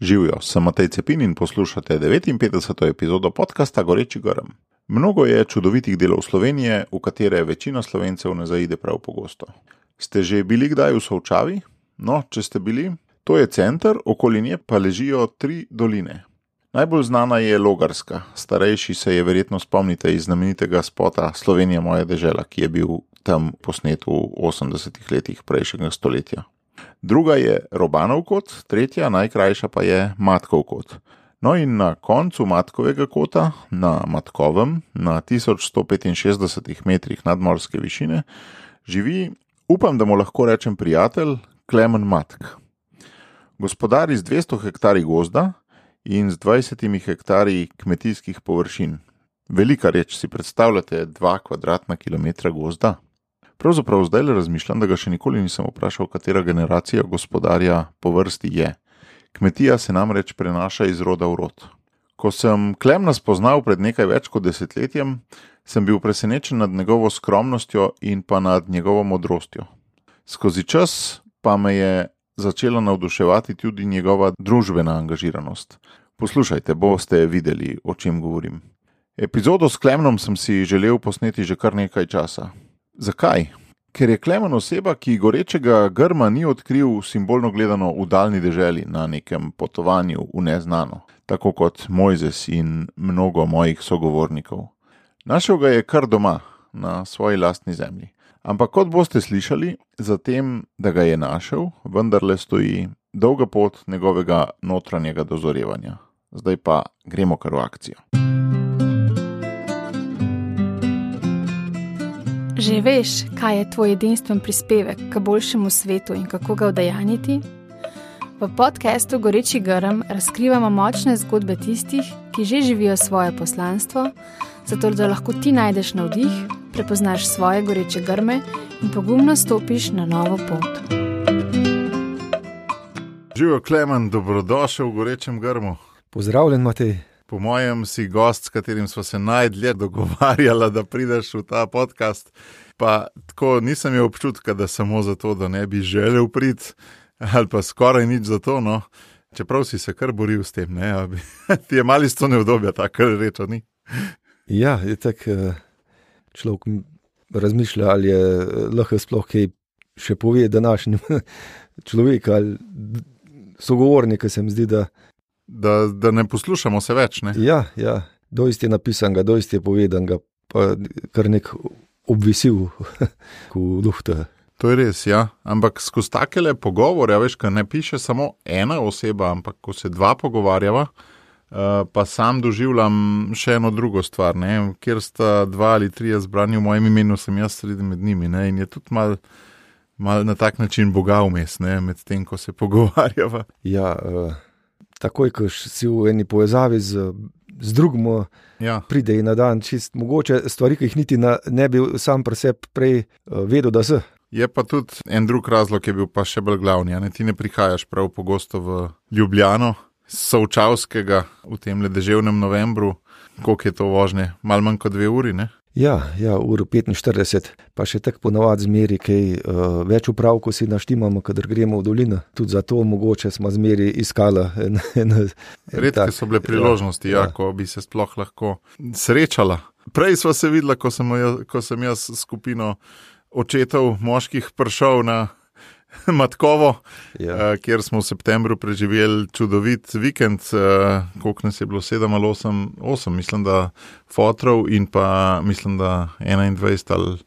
Živijo, sem Matej Cepin in poslušate 59. epizodo podcasta Goreči Grm. Mnogo je čudovitih delov Slovenije, v katere večina slovencev ne zaide prav pogosto. Ste že bili kdaj v Sovčavi? No, če ste bili, to je center, okoli nje pa ležijo tri doline. Najbolj znana je Logarska, starejši se je verjetno spomnite iz znamenitega spota Slovenija moja država, ki je bil tam posnet v 80-ih letih prejšnjega stoletja. Druga je Robanov kot, tretja, najkrajša pa je Matkov kot. No in na koncu Matkovega kota, na Matkovem, na 1165 metrih nadmorske višine, živi, upam, da mu lahko rečem prijatelj, Klemen Matk. Gospodar iz 200 hektarji gozda in z 20 hektarji kmetijskih površin. Velika reč si predstavljate 2 kvadratna kilometra gozda. Pravzaprav zdaj le razmišljam, da ga še nikoli nisem vprašal, katera generacija gospodarja po vrsti je. Kmetija se namreč prenaša iz roda v rod. Ko sem Klemna spoznal pred nekaj več kot desetletjem, sem bil presenečen nad njegovo skromnostjo in pa nad njegovo modrostjo. Skozi čas pa me je začela navduševati tudi njegova družbena angažiranost. Poslušajte, boste videli, o čem govorim. Epizodo s Klemnom sem si želel posneti že kar nekaj časa. Zakaj? Ker je Klemen oseba, ki gorečega grma ni odkril simbolno gledano v daljni deželi na nekem potovanju v neznano, tako kot Mojzes in mnogo mojih sogovornikov. Našel ga je kar doma, na svoji lastni zemlji. Ampak kot boste slišali, za tem, da ga je našel, vendarle stoji dolga pot njegovega notranjega dozorevanja. Zdaj pa gremo kar v akcijo. Že veš, kaj je tvoj edinstven prispevek k boljšemu svetu in kako ga udejaniti? V podkastu Goreči grm razkrivamo močne zgodbe tistih, ki že živijo svoje poslanstvo, zato da lahko ti najdeš navdih, prepoznaš svoje goreče grme in pogumno stopiš na novo pot. Živijo, Klemen, dobrodošel v Gorečem grmu. Pozdravljen, Matej. Po mojem si gost, s katerim smo se najdlje dogovarjali, da prideš v ta podcast. Pa tako nisem imel občutka, da samo zato, da ne bi želel priti, ali pa skoraj nič za to. No. Čeprav si se kar boril s tem, ne, bi, ti je mali sto neudobja, tako reče. Ni? Ja, je tako eh, človek razmišlja, ali je eh, lahko sploh kaj še pove današnjim človeku ali sogovorniku, se mi zdi, da da, da ne poslušamo se več. Ne? Ja, ja. doist je napisan, doist je povedan, pa kar nek obvisil v luhtu. To je res, ja. Ampak skozi takele pogovore, veš, kaj ne piše samo ena oseba, ampak ko se dva pogovarjava, uh, pa sam doživljam še eno drugo stvar. Ne? Ker sta dva ali tri zbrani v mojem imenu, sem jaz sredi med njimi. Ne? In je tudi mal, mal na tak način Boga vmes, med tem, ko se pogovarjava. Ja, uh takoj, ko si v eni povezavi z, z drugim, ja. pride na dan čist mogoče stvari, ki jih niti na, ne bi sam pri sebi prej uh, vedel, da so. Je pa tudi en drug razlog, ki je bil pa še bolj glavni. Ne? Ti ne prihajaš prav pogosto v Ljubljano, Sovčavskega v tem ledeževnem novembru, koliko je to vožnje, malo manj kot dve uri. Ne? Ja, ja uro 45, pa še tako ponovadi zmeri, kaj uh, več uprav, ko si naštimamo, kadar gremo v dolino. Tudi zato mogoče smo zmeri iskali. En, en, en, Redke so bile priložnosti, ja, ja. Ko bi se sploh lahko srečala. Prej smo se videli, ko, ko sem jaz skupino očetov moških prišel na Matkovo, ja. uh, kjer smo v septembru preživeli čudovit vikend, uh, koliko nas je bilo, 7 ali 8, 8 mislim, da fotrov in pa mislim, da 21 ali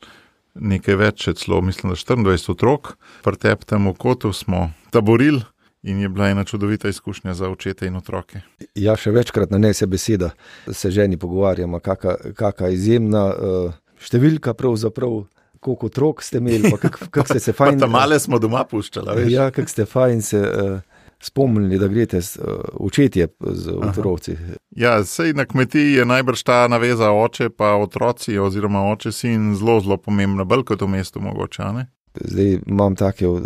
nekaj več, celo mislim, da 24 otrok, pretep tam v kotu smo taborili. In je bila ena čudovita izkušnja za očete in otroke. Ja, še večkrat na ne se beseda, se ženi pogovarjamo, kakšna izjemna uh, številka pravzaprav koliko otrok ste imeli, kako kak ste se fajn. Tam male smo doma puščali. Ja, kako ste fajn se uh, spomnili, da greste uh, učetje z otroci. Ja, sej na kmetiji je najbrž ta naveza oče pa otroci, oziroma oče sin zelo, zelo pomembna, bolj kot v mestu mogoče. Ne? Zdaj imam take uh,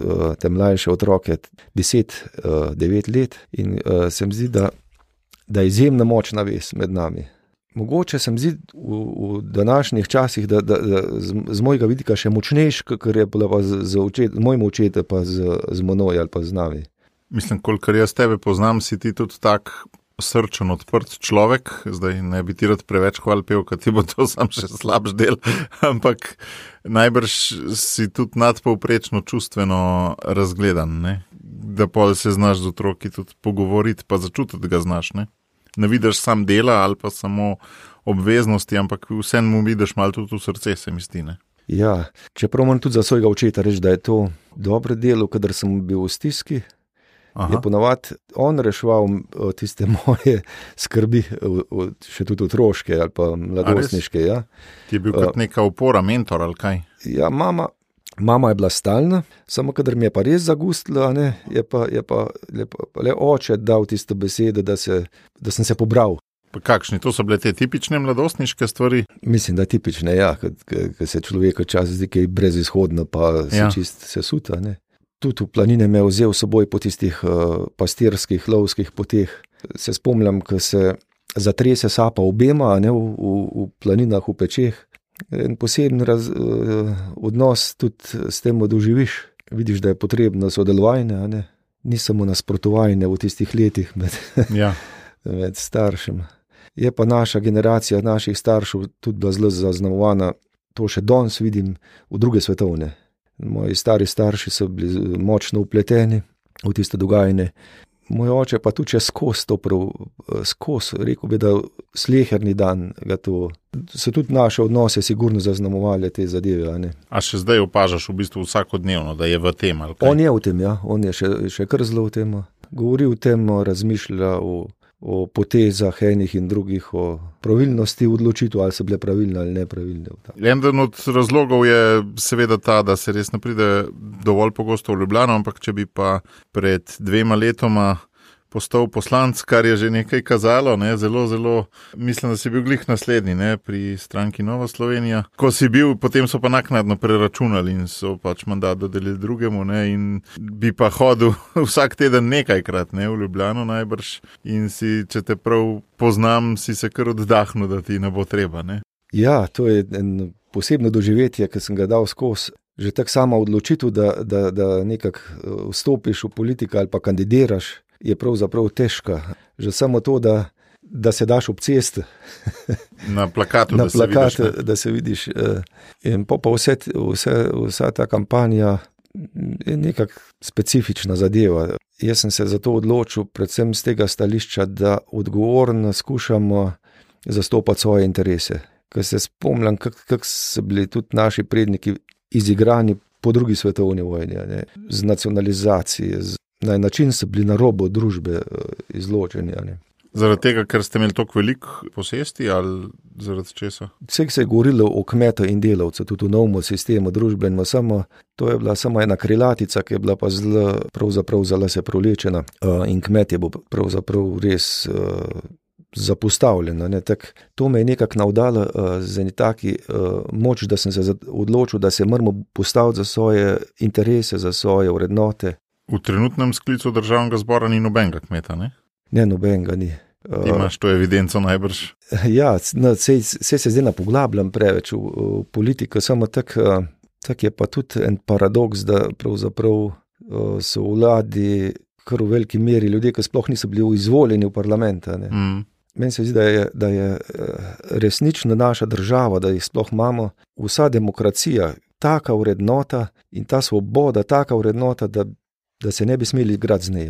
mlajše otroke, 10-9 uh, let in uh, se mi zdi, da, da je izjemna močna vez med nami. Mogoče se mi zdi v, v današnjih časih, da, da, da z, z mojega vidika še močnejši, ker je bilo z, z, očet, mojim očetom, pa z, z menoj ali pa z nami. Mislim, kolikor jaz tebe poznam, si ti tudi tak srčen, odprt človek. Zdaj ne bi ti rad preveč hvalil, ker ti bo to sam še slabš del, ampak najbrž si tudi nadpovprečno čustveno razgledan, ne? da pa se znaš z otroki tudi pogovoriti, pa začutiti, ga znaš. Ne, ne vidiš sam dela ali pa samo obveznosti, ampak vsem mu vidiš malo tudi v srce, se mi zdi. Ne? Ja, čeprav moram tudi za svojega očeta reči, da je to dobro delo, kadar sem bil v stiski. Aha. Je ponovadi on reševal tiste moje skrbi, še tudi otroške ali pa mladostniške. Ja. Ti je bil kot neka opora, mentor ali kaj? Ja, mama, mama je bila stalna, samo kadar mi je pa res zagustila, ne, je pa, je pa le, le oče dal tiste besede, da, se, da sem se pobral. Pa kakšni to so bile te tipične mladostniške stvari? Mislim, da tipične, ja, ker se človek včasih zdi, da je brezizhodno, pa se ja. čist sesuta. Ne tudi v planine me je vzel s seboj po tistih uh, pastirskih, lovskih poteh. Se spomnim, ko se zatrese sapa obema, ne v, v, v planinah, v pečeh. En poseben raz, uh, odnos tudi s tem doživiš. Vidiš, da je potrebno sodelovanje, ni samo nasprotovanje v tistih letih med, ja. med staršem. Je pa naša generacija, naših staršev, tudi bila zelo zaznamovana, to še danes vidim, v druge svetovne. Moji stari starši so bili močno upleteni v tiste dogajanje. Moj oče pa tudi skozi to, skozi, rekel bi, da sleherni dan ga to. So tudi naše odnose sigurno zaznamovali te zadeve. A, a še zdaj opažaš v bistvu vsakodnevno, da je v tem? On je v tem, ja, on je še, še kar zelo v tem. Govori o tem, razmišlja o o potezah enih in drugih, o pravilnosti odločitev, ali so bile pravilne ali nepravilne. En od razlogov je seveda ta, da se res ne pride dovolj pogosto v Ljubljano, ampak če bi pa pred dvema letoma postal poslanec, kar je že nekaj kazalo. Ne, zelo, zelo, mislim, da si bil glih naslednji ne, pri stranki Nova Slovenija. Ko si bil, potem so pa naknadno preračunali in so pač mandat dodelili drugemu. Ne, in bi pa hodil vsak teden nekajkrat ne, v Ljubljano najbrž. In si, če te prav poznam, si se kar oddahnil, da ti ne bo treba. Ne. Ja, to je en posebno doživetje, ki sem ga dal skozi. Že tako sama odločitev, da, da, da nekako eh, vstopiš v politiko ali pa kandidiraš, je pravzaprav težka. Že samo to, da, da se daš ob cesti. Na plakatu, Na da, plakat, se vidiš, da se vidiš. Eh, in pa, pa vse, vse, vsa ta kampanja je nekako specifična zadeva. Jaz sem se zato odločil, predvsem z tega stališča, da odgovorno skušamo zastopati svoje interese. Ker se spomnim, kako kak so bili tudi naši predniki izigrani po drugi svetovni vojni, ne? z nacionalizacijo, z na en način so bili na robu družbe eh, izločeni. Zaradi tega, ker ste imeli tako veliko posesti ali zaradi česa? Vse se je govorilo o kmetu in delavcu, tudi v novem sistemu družbenega, samo to je bila samo ena krilatica, ki je bila pa zelo, pravzaprav zelo se prolečena uh, in kmet je bil pravzaprav res. Uh, Zapostavljeno. To me je nekako navdalo uh, z eni taki uh, moč, da sem se odločil, da se moramo postaviti za svoje interese, za svoje vrednote. V trenutnem sklicu državnega zbora ni nobenega kmeta. Ne, ne nobenega ni. Uh, Imaš to evidenco najbrž? Ja, no, se, se, se zdaj ne poglabljam preveč v, v politiko, samo tako uh, tak je pa tudi en paradoks, da pravzaprav uh, so vladi kar v veliki meri ljudje, ki sploh niso bili izvoljeni v parlament. Mm. Meni se zdi, da je, da je resnično naša država, da jih sploh imamo, vsa demokracija, taka vrednota in ta svoboda, taka vrednota, da da se ne bi smeli igrati z njej.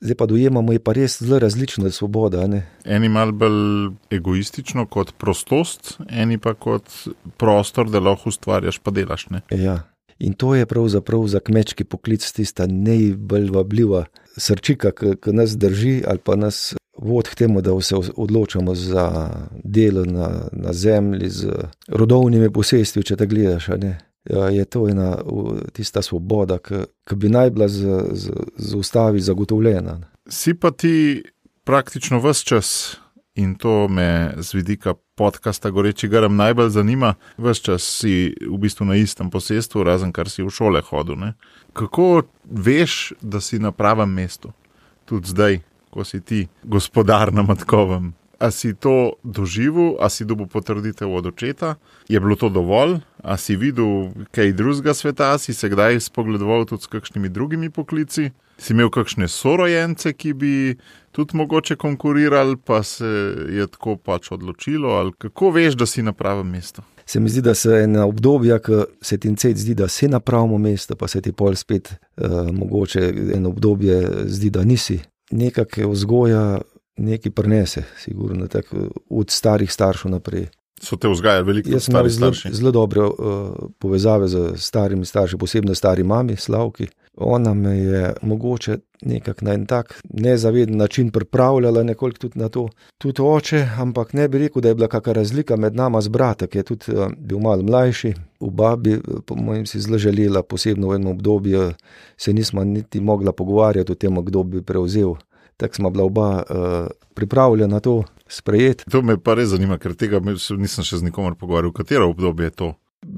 Zdaj pa dojemamo, je pa res zelo različna svoboda. Ne? Eni malo bolj egoistično kot prostost, eni pa kot prostor, da lahko ustvarjaš, pa delaš. Ja. In to je pravzaprav za kmečki poklic tista najbolj vabljiva srčika, ki nas drži ali pa nas vodi k temu, da se odločamo za delo na, na zemlji, z rodovnimi posestvi, če te gledaš. Ja, je to ena tista svoboda, ki bi naj bila z, z, z ustavi zagotovljena. Si pa ti praktično vse čas, in to me z vidika podcasta Goreči Grm najbolj zanima, vse čas si v bistvu na istem posestvu, razen kar si v šole hodil. Ne? Kako veš, da si na pravem mestu, tudi zdaj, ko si ti gospodar na Matkovem? A si to doživel, a si dobil potrditev od očeta, je bilo to dovolj, a si videl kaj drugega sveta, si se kdaj spogledoval tudi s kakšnimi drugimi poklici, si imel kakšne sorojence, ki bi tudi mogoče konkurirali, pa se je tako pač odločilo, ali kako veš, da si na pravem mestu. Se mi zdi, da se ena obdobja, ko se ti cel zdi, da si na pravem mestu, pa se ti pol spet uh, mogoče eno obdobje zdi, da nisi. Nekaj vzgoja, nekaj prenese, sigurno, tako od starih staršev naprej. So te vzgajali veliko Jaz sem imel zelo, zelo dobre uh, povezave z starimi starši, posebno stari mami, Slavki. Ona me je mogoče nekako na en tak nezaveden način pripravljala, nekoliko tudi na to, tudi oče, ampak ne bi rekel, da je bila kakšna razlika med nama z bratom, ki je tudi uh, bil mal mlajši. V babi, po mojem, si zelo želela, posebno v enem obdobju, se nismo niti mogla pogovarjati o tem, kdo bi prevzel. Tako smo bila oba uh, pripravljena na to sprejeti. To me pa res zanima, ker tega nisem še z nikomer pogovarjal. Katero obdobje je to?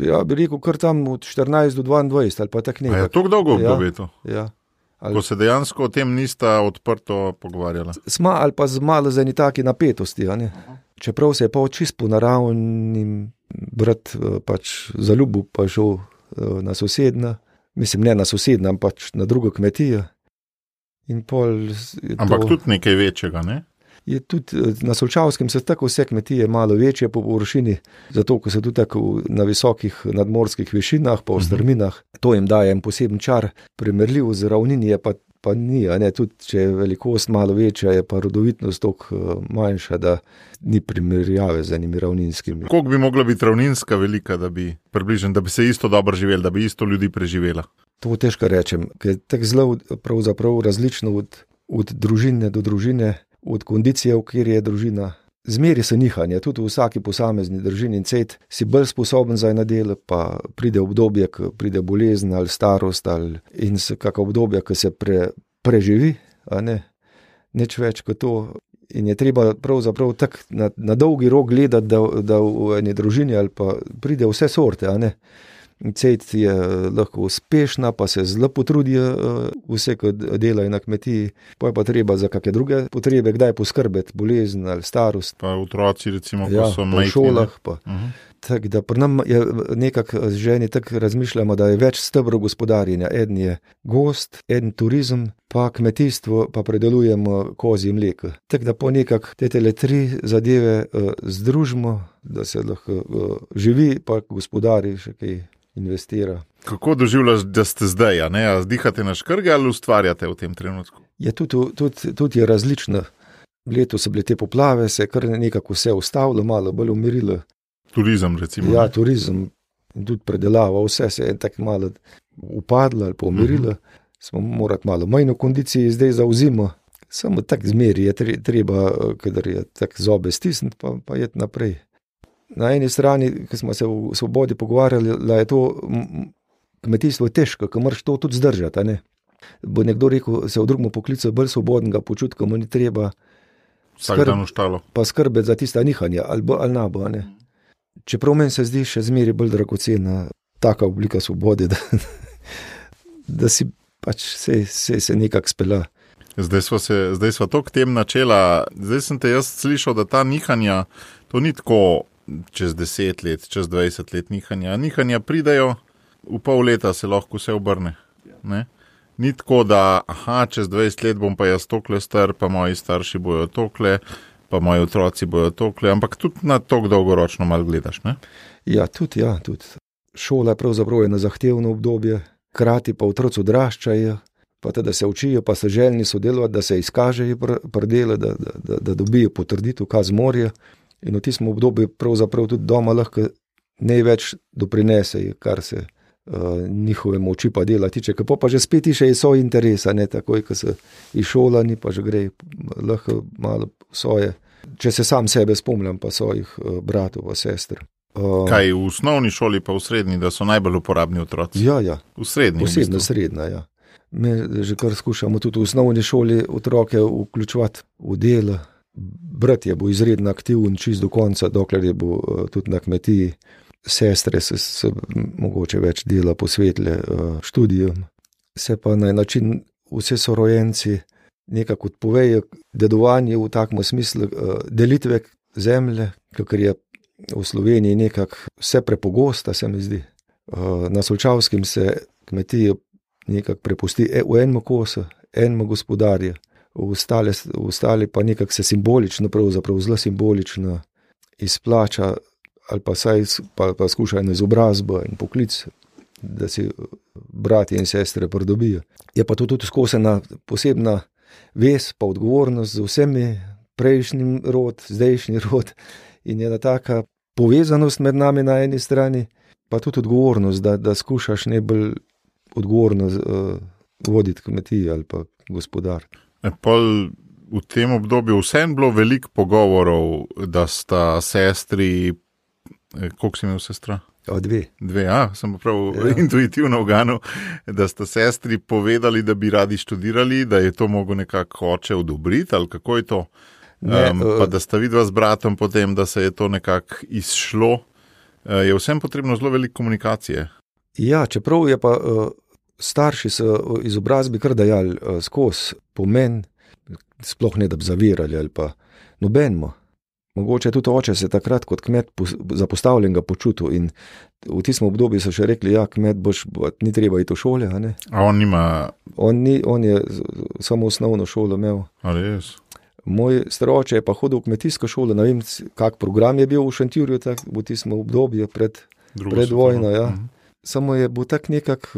Ja, bi rekel, kar tam od 14 do 22 ali pa tako nekaj. Je to dolgo obdobje ja, to? Ja. Ali... Ko se dejansko o tem nista odprto pogovarjala. Smo ali pa z malo za eni taki napetosti. Čeprav se je pa očist po naravni brat pač zaljubil, pa šel na sosednja, mislim ne na sosednja, ampak pač na drugo kmetijo. Ampak to... tudi nekaj večjega, ne? je tudi eh, na Solčavskem se tako vse kmetije malo večje po površini, zato ker so tudi tako na visokih nadmorskih višinah, pa v mhm. strminah. To jim daje en poseben čar, primerljiv z ravnini, pa, pa ni. Tudi če je velikost malo večja, je pa rodovitnost toliko eh, manjša, da ni primerjave z enimi ravninskimi. Koliko bi mogla biti ravninska velika, da bi, približen, da bi se isto dobro živeli, da bi isto ljudi preživela? To težko rečem, ker je tako zelo različno od, od družine do družine od kondicije, v kateri je družina. Zmeri se nihanje, tudi v vsaki posamezni družini in cet si bolj sposoben za eno delo, pa pride obdobje, ko pride bolezen ali starost, ali in se kakšno obdobje, ko se pre, preživi, ne, nič več kot to. In je treba pravzaprav tako na, na dolgi rok gledati, da, da v eni družini ali pa pride vse sorte, a ne. Cejt je eh, lahko uspešna, pa se zelo potrudijo eh, vse, ki delajo na kmetiji, pa je pa treba za kakšne druge potrebe, kdaj poskrbeti, bolezen ali starost. Pa otroci, recimo, ja, so na šolah. Uh mhm. -huh. Tak, da pri nam je nekako ženi tako razmišljamo, da je več stebrov gospodarjenja. En je gost, en turizem, pa kmetijstvo, pa predelujemo kozi mleko. Tako da po nekak te tele tri zadeve uh, združimo, da se lahko uh, živi, pa gospodari še kaj investira. Kako doživljaš, da ste zdaj, a ne, a zdihate na škrge ali ustvarjate v tem trenutku? Je tudi, tudi, tudi je različno. Leto so bile te poplave, se je kar nekako vse ustavilo, malo bolj umirilo. Turizem, recimo. Ja, turizem tudi predelava, vse se je tako malo upadlo ali pomirilo. Uh mhm. -huh. Smo morali malo manj v kondiciji, zdaj zauzimo. Samo tako zmeri je treba, ker je tako zobe stisniti, pa, pa je naprej na eni strani, ki smo se v svobodi pogovarjali, da je to kmetijstvo težko, ker moraš to tudi zdržati. Ne? Bo nekdo rekel, se v drugem poklicu bolj svobodnega počutka, mu ni treba. Uštalo. Pa skrbeti za tiste nihanja, ali bo ali ne bo. Ne? Čeprav meni se zdi še zmeraj bolj dragocena taka oblika svobode, da, da si pač se, se, se nekako spela. Zdaj smo, se, zdaj smo to k tem načela. Zdaj sem te jaz slišal, da ta nihanja, to ni tako čez 10 let, čez 20 let nihanja. Nihanja pridejo, v pol leta se lahko vse obrne. Ne? Ni tako, da aha, čez 20 let bom pa jaz tokle star, pa moji starši bojo tokle, pa moji otroci bojo tokle, ampak tudi na to dolgoročno malo gledaš. Ne? Ja, tudi, ja, tudi. Šola je pravzaprav eno zahtevno obdobje, krati pa otroci odraščajo, pa te, da se učijo, pa so željni sodelovati, da se izkažejo pri delu, da, da, da, da dobijo potrditev, kaj zmorijo. In v tistem obdobju, pravzaprav tudi doma, lahko največ doprinesejo, kar se uh, njihove moči pa dela tiče. Pa pa že spet iz svojega interesa, ne takoj, ko so izšolani, pa že gre lahko malo svoje. Če se sam sebe spomnim, pa svojih uh, bratov, pa sester. Uh, Kaj v osnovni šoli, pa v srednji, da so najbolj uporabni otroci? Ja, ja. v srednji. Posebno v srednja. Ja. Mi že kar skušamo tudi v osnovni šoli otroke vključevati v delo brat je bil izredno aktiven, čist do konca, dokler je bil uh, tudi na kmetiji, sestre se, se mogoče več dela posvetile uh, študijam. Se pa na način vse so rojenci, nekako odpovejo dedovanje v takem smislu uh, delitve zemlje, ker je v Sloveniji nekako vse prepogosta, se mi zdi. Na Solčavskem se kmetije nekako prepusti e, v enem kosu, enemu gospodarju, ostale, ostale pa nekako se simbolično, pravzaprav zelo simbolično izplača, ali pa saj pa, pa skušajo na izobrazbo in poklic, da si brati in sestre pridobijo. Je pa to tudi skosena posebna vez, pa odgovornost z vsemi prejšnjim rod, zdajšnji rod in ena taka povezanost med nami na eni strani, pa tudi odgovornost, da, da skušaš najbolj odgovorno uh, voditi kmetijo ali pa gospodar. E, pol v tem obdobju vsem bilo veliko pogovorov, da sta sestri, e, koliko si imel sestra? A dve. Dve, ja, sem prav ja. intuitivno vganil, da sta sestri povedali, da bi radi študirali, da je to mogo nekako oče odobriti ali kako je to. Ne, um, pa da sta vidva z bratom potem, da se je to nekako izšlo. Uh, je vsem potrebno zelo veliko komunikacije. Ja, čeprav je pa uh, starši so izobrazbi kar dajali skozi pomen, sploh ne da bi zavirali ali pa nobenmo. Mogoče tudi oče se takrat kot kmet zapostavljenega počutil in v tistem obdobju so še rekli, ja, kmet boš, bo, ni treba iti v šole. A, a on nima. On, ni, on je samo osnovno šolo imel. Ali res? Moj staroče je pa hodil v kmetijsko šolo, ne vem, kak program je bil v Šentjurju, tak, v tistem obdobju pred, pred vojno. Ja. Mhm. Samo je bil tak nekak,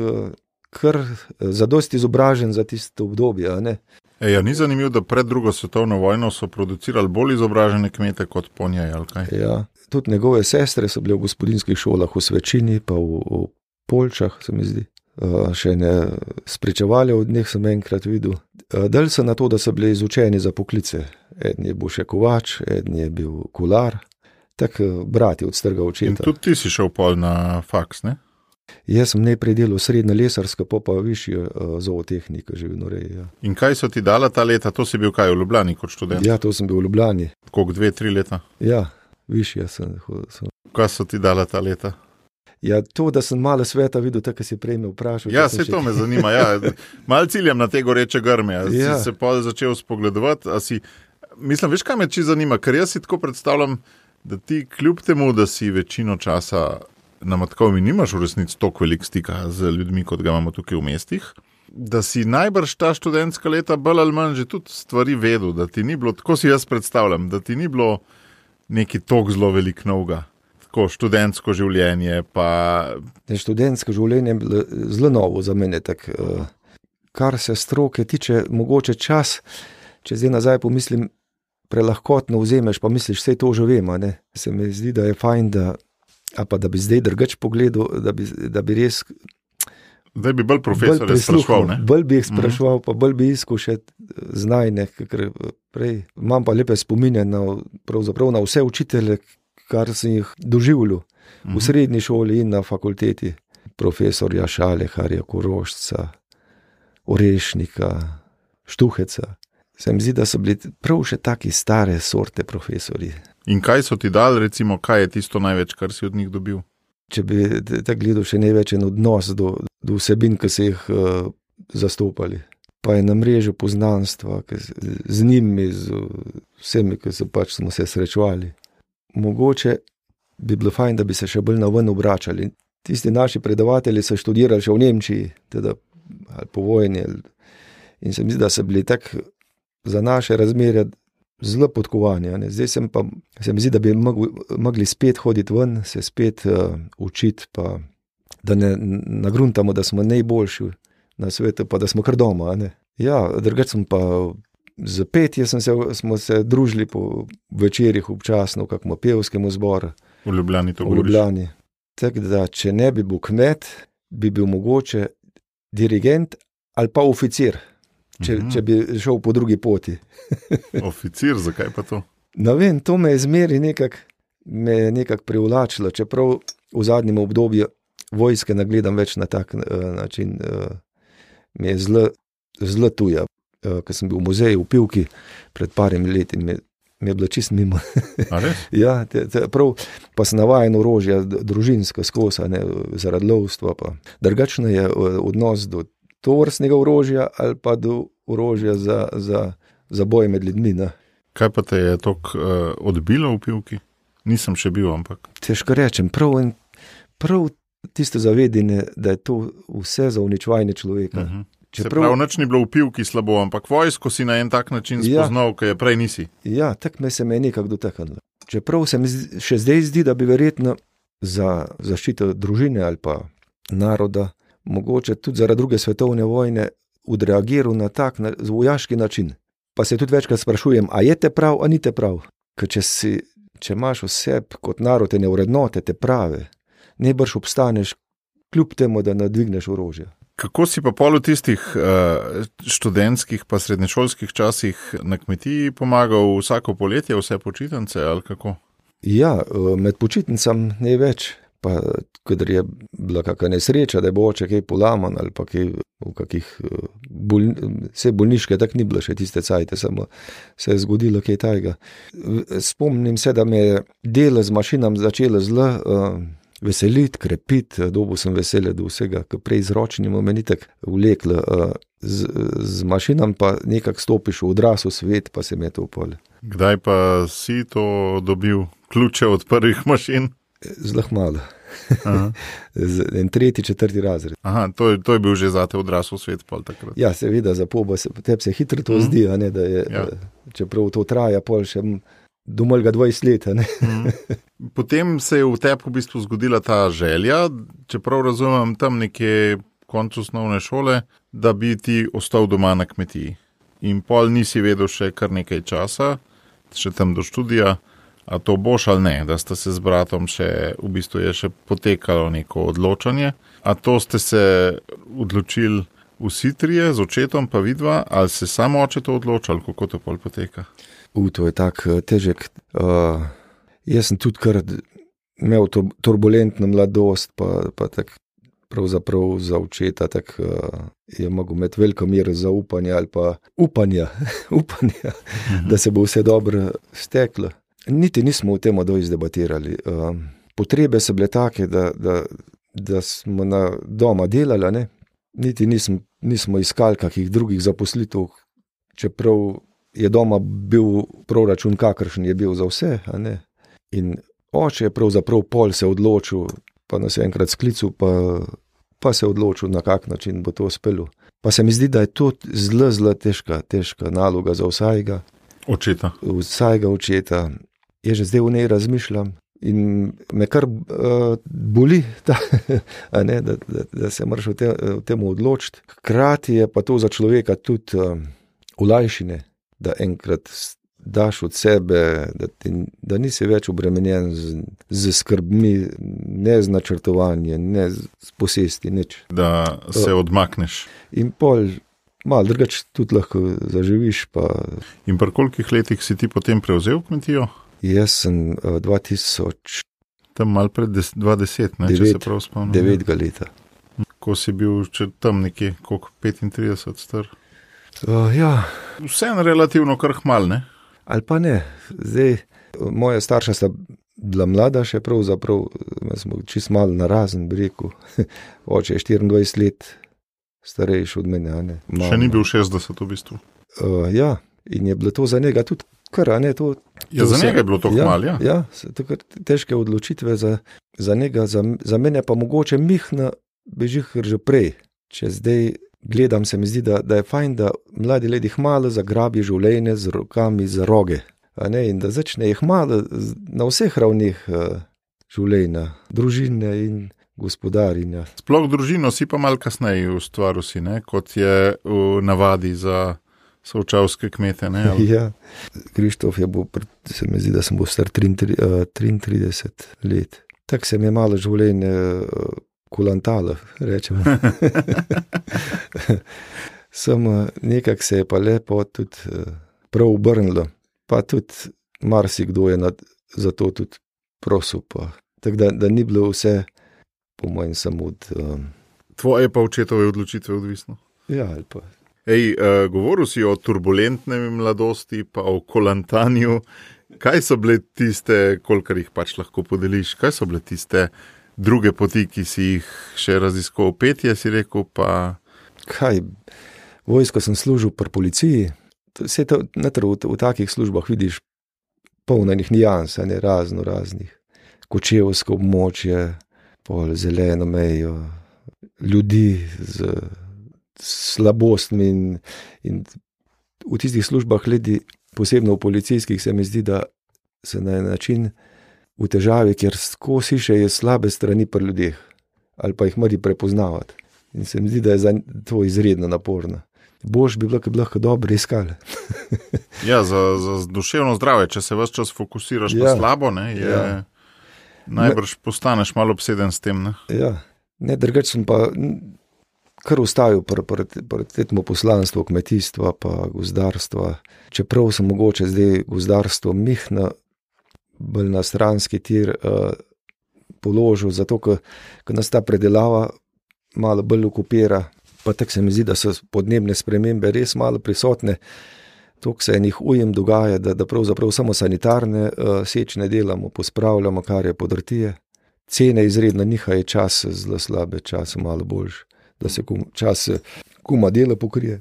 kar eh, zadosti izobražen za tisto obdobje. E, ja, ni zanimivo, da pred drugo svetovno vojno so producirali bolj izobražene kmete kot po njej. Ja. Tudi njegove sestre so bile v gospodinskih šolah, v Svečini, pa v, v Polčah, se mi zdi. Uh, še ne spričevali od njih, sem enkrat videl. Uh, Del so na to, da so bili izučeni za poklice. En je bil še kovač, en je bil kular, tako uh, brati od strga učitelja. In tudi ti si šel pol na faks, ne? Jaz sem najprej delal srednjo lesarsko, pa pa višjo uh, zootehniko, že vedno reje. Ja. In kaj so ti dala ta leta? To si bil kaj v Ljubljani kot študent? Ja, to sem bil v Ljubljani. Koliko dve, tri leta? Ja, višja sem. sem. Kaj so ti dala ta leta? Ja, to, da sem malo sveta videl, tako si prej me vprašal. Ja, se še... to me zanima. Ja. Mal ciljam na te goreče grme. Ja. Si se pa začel spogledovati. Si... Mislim, veš, kaj me če zanima, ker jaz si tako predstavljam, da ti kljub temu, da si večino časa na Matkovi nimaš v resnici toliko velik stika z ljudmi, kot ga imamo tukaj v mestih. Da si najbrž ta študentska leta bolj ali manj že tudi stvari vedel, da ti ni bilo, tako si jaz predstavljam, da ti ni bilo neki tok zelo velik novega. Tako študentsko življenje. Pa... Študentsko življenje je bilo zelo novo za mene. Tak, uh, kar se stroke tiče, mogoče čas, če zdaj nazaj pomislim, prelahkotno vzemeš, pa misliš, vse to že vemo. Se mi zdi, da je fajn, da pa da bi zdaj drugače pogledal, da bi, da bi res. Da bi bolj profesor sprašval. Bolj bi jih mhm. sprašval, mm -hmm. pa bolj bi izkušal znanje. Imam pa lepe spominje na, na vse učitelje, kar sem jih doživljal mm -hmm. v mhm. srednji šoli in na fakulteti. Profesorja Šaleharja, Korošca, Orešnika, Štuheca. Se mi zdi, da so bili prav še taki stare sorte profesori. In kaj so ti dali, recimo, kaj je tisto največ, kar si od njih dobil? Če bi te gledal, še največ en odnos do, do vsebin, ki so jih uh, zastopali. Pa je na mreži poznanstva z, z njimi, z vsemi, ki so pač smo se srečevali. Mogoče bi bilo fajn, da bi se še bolj na ven obračali. Tisti naši predavatelji so študirali še v Nemčiji, teda, ali po vojni. In se mi zdi, da so bili tako za naše razmere zelo podkovani. Zdaj sem pa, se mi zdi, da bi mogli spet hoditi ven, se spet uh, učiti, pa da ne nagruntamo, da smo najboljši na svetu, pa da smo kar doma. Ja, drugače sem pa. Z petjem se, smo se družili po večerjih, občasno, kako pevskemu zboru. V Ljubljani to govorimo. Tako da, če ne bi bil kmet, bi bil mogoče dirigent ali pa oficir če, -hmm. če bi šel po drugi poti. Oficir, zakaj pa to? Ne vem, to me je zmeri nekako nekak privlačilo, čeprav v zadnjem obdobju vojske ne gledam več na tak uh, način. Uh, mi je zelo tuja. Uh, Ker sem bil v muzeju v Pivki pred parimi leti, mi, mi je bilo čist mimo. ja, te, te, prav, pa sem navajen orožja, družinska skosa, ne, zaradi lovstva. Drugačno je odnos do to vrstnega orožja ali pa do orožja za, za, za boj med ljudmi. Ne. Kaj pa te je tako uh, odbilo v pivki? Nisem še bil, ampak. Težko rečem, prav, in, prav tisto zavedanje, da je to vse za uničevanje človeka. Uh -huh. Čeprav- Prav noč ni bilo v pivki slabo, ampak vojsko si na en tak način Ja. spoznal, ki je prej nisi. Ja, tako me se me je nekako dotaknilo. Čeprav se mi še zdaj zdi, da bi verjetno za zaščito družine ali pa naroda, mogoče tudi zaradi druge svetovne vojne, odreagiral na tak na, vojaški način. Pa se tudi večkrat sprašujem, a je te prav, a ni te prav. Ker če, si, če imaš vse kot narod ene vrednote, te prave, ne brž obstaneš, kljub temu, da nadvigneš orožje. Kako si pa pol v tistih uh, študentskih, pa srednješolskih časih na kmetiji pomagal vsako poletje, vse počitnice ali kako? Ja, eh, med počitnicami ne več. Pa, kadar je bila kakšna nesreča, da je bo oče kaj polaman ali pa kaj v kakih eh, bol, vse bolniške, tako ni bilo še tiste cajte, samo se je zgodilo kaj tajega. Spomnim se, da me je delo z mašinami začelo zelo uh, veseliti, krepiti, dobo sem vesel do vsega, kar prej z ročnim omenitek vleklo. Uh, z, z mašinami pa nekako stopiš v odrasel svet, pa se mi je to polje. Kdaj pa si to dobil, ključe od prvih mašin? Zelo malo. En tretji, četrti razred. Aha to, je, to je bil že zate odrasel svet. Ja, seveda, za pobo se tebi se hitro to mm. zdi, a ne, da je, Ja. čeprav to traja, pol še m- domelj ga 20 let. ne. Mhm. Potem se je v tebi v bistvu zgodila ta želja, čeprav razumem tam nekje koncu osnovne šole, da bi ti ostal doma na kmetiji. In pol nisi vedel še kar nekaj časa, še tam do študija, a to boš ali ne, da sta se z bratom še, v bistvu je še potekalo neko odločanje. A to ste se odločili vsi trije, z očetom pa vidva, ali se samo oče to odločal, kako to pol poteka? U, to je tako težek. Uh, jaz sem tudi kar imel to turbulentno mladost, pa, pa tako pravzaprav za očeta tak, uh, je mogel imeti veliko mero zaupanja ali pa upanja, upanja da se bo vse dobro steklo. Niti nismo o tem dovolj izdebatirali. Uh, potrebe so bile take, da, da, da smo na doma delali, ne? niti nismo, nismo iskali kakih drugih zaposlitev, čeprav je doma bil proračun, kakršen je bil za vse. In oče je pravzaprav pol se odločil, pa nas je enkrat sklical, pa, pa se odločil, na kak način bo to uspelo. Pa se mi zdi, da je to zelo, zelo težka, težka naloga za vsakega, Očeta. vsakega očeta. Jaz že zdaj v njej razmišljam in me kar uh, boli, ta, ne, da, da, da se moraš v, te, v tem odločiti. Hkrati je pa to za človeka tudi uh, ulajšine, da enkrat daš od sebe, da, ti, da nisi več obremenjen z, z skrbmi, ne z načrtovanjem, ne z, z posesti, nič. da se odmakneš. In pol, malo drugače tudi lahko zaživiš. Pa In pri kolikih letih si ti potem prevzel kmetijo? Jaz sem uh, 2009 Tam mal pred des- 20, ne, če se Devet. prav spomnim. leta. Ko si bil tam nekje, koliko 35 star. Uh, ja, Vseeno relativno kar hmal, ne? ali pa ne. Zdaj, moja starša sta bila mlada, še pravzaprav eh, smo čist malo narazen, bi rekel. Oče je 24 let starejši od mene. Še ni bil 60 v bistvu. Uh, ja, in je bilo to za njega tudi kar, ne to. Ja, za vse- njega je bilo to ja. Ja, so to kar težke odločitve za, za njega, za, za mene pa mogoče mihna bežih že prej. Če zdaj gledam, se mi zdi, da, da je fajn, da mladi ljudje malo zagrabi življenje z rokami za roge. a Ne, in da začne jih malo na vseh ravneh uh, življenja, družine in gospodarjenja. Sploh družino si pa mal kasneje ustvaril, si, ne, kot je v navadi za sovčavske kmete. Ne, ali- Ja, Krištof je bil, pred- se mi zdi, da sem bil star 33, eh, 33 let. Tako se mi je malo življenje eh, kulantalo, rečemo. Samo nekako se je pa lepo tudi eh, prav obrnilo, pa tudi marsikdo je nad, za to tudi prosil. Tako da, da ni bilo vse, po mojem, samo od. Um, Tvoje pa očetove odločitve odvisno. ja, ali pa. Ej, uh, govoril si o turbulentni mladosti, pa o kolantanju. Kaj so bile tiste, kolikor jih pač lahko podeliš, kaj so bile tiste druge poti, ki si jih še raziskoval? Petje si rekel, pa Kaj, vojsko sem služil pri policiji. Vse to, netr, v, v takih službah vidiš polnenih nijans, ne razno raznih. Kočevsko območje, pol zeleno mejo, ljudi z slabostmi in, in v tistih službah, ljudi, posebno v policijskih, se mi zdi, da se na en način v težavi, ker skozi še je slabe strani pri ljudeh ali pa jih mora prepoznavati. In se mi zdi, da je za to izredno naporno. Bož bi bi lahko dobro iskali. ja, za, za duševno zdravje, če se vse čas fokusiraš ja. na slabo, ne, je, ja. najbrž ne, postaneš malo obseden s tem. Ne, ja. ne drugače sem pa kar ustavil pred tem poslanstvom kmetijstva in gozdarstva. Čeprav sem mogoče zdaj gozdarstvo mihna, bolj na stranski tir uh, položil, zato ker nas ta predelava malo bolj okupira. Pa tako se mi zdi, da so podnebne spremembe res malo prisotne. To, kar se enih ujem dogaja, da, da pravzaprav samo sanitarne uh, sečne delamo, pospravljamo, kar je podrtije. Cene izredno nihajo, čas zelo slabe, čas malo boljši, da se kum, čas kuma dela pokrije.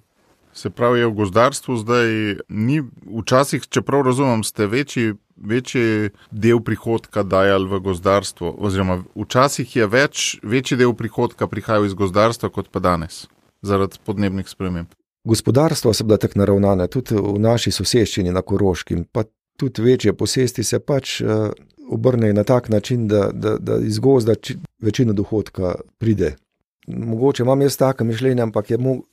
Se pravi, v gozdarstvu zdaj ni, včasih, čeprav razumem, ste večji, večji del prihodka dajali v gozdarstvo, oziroma včasih je več, večji del prihodka prihajal iz gozdarstva kot pa danes, zaradi podnebnih sprememb. Gospodarstvo so bila tako naravnana, tudi v naši soseščini na Koroškem, pa tudi večje posesti se pač uh, obrnejo na tak način, da, da, da iz gozda či, večina dohodka pride. Mogoče imam jaz tako mišljenje, ampak je mu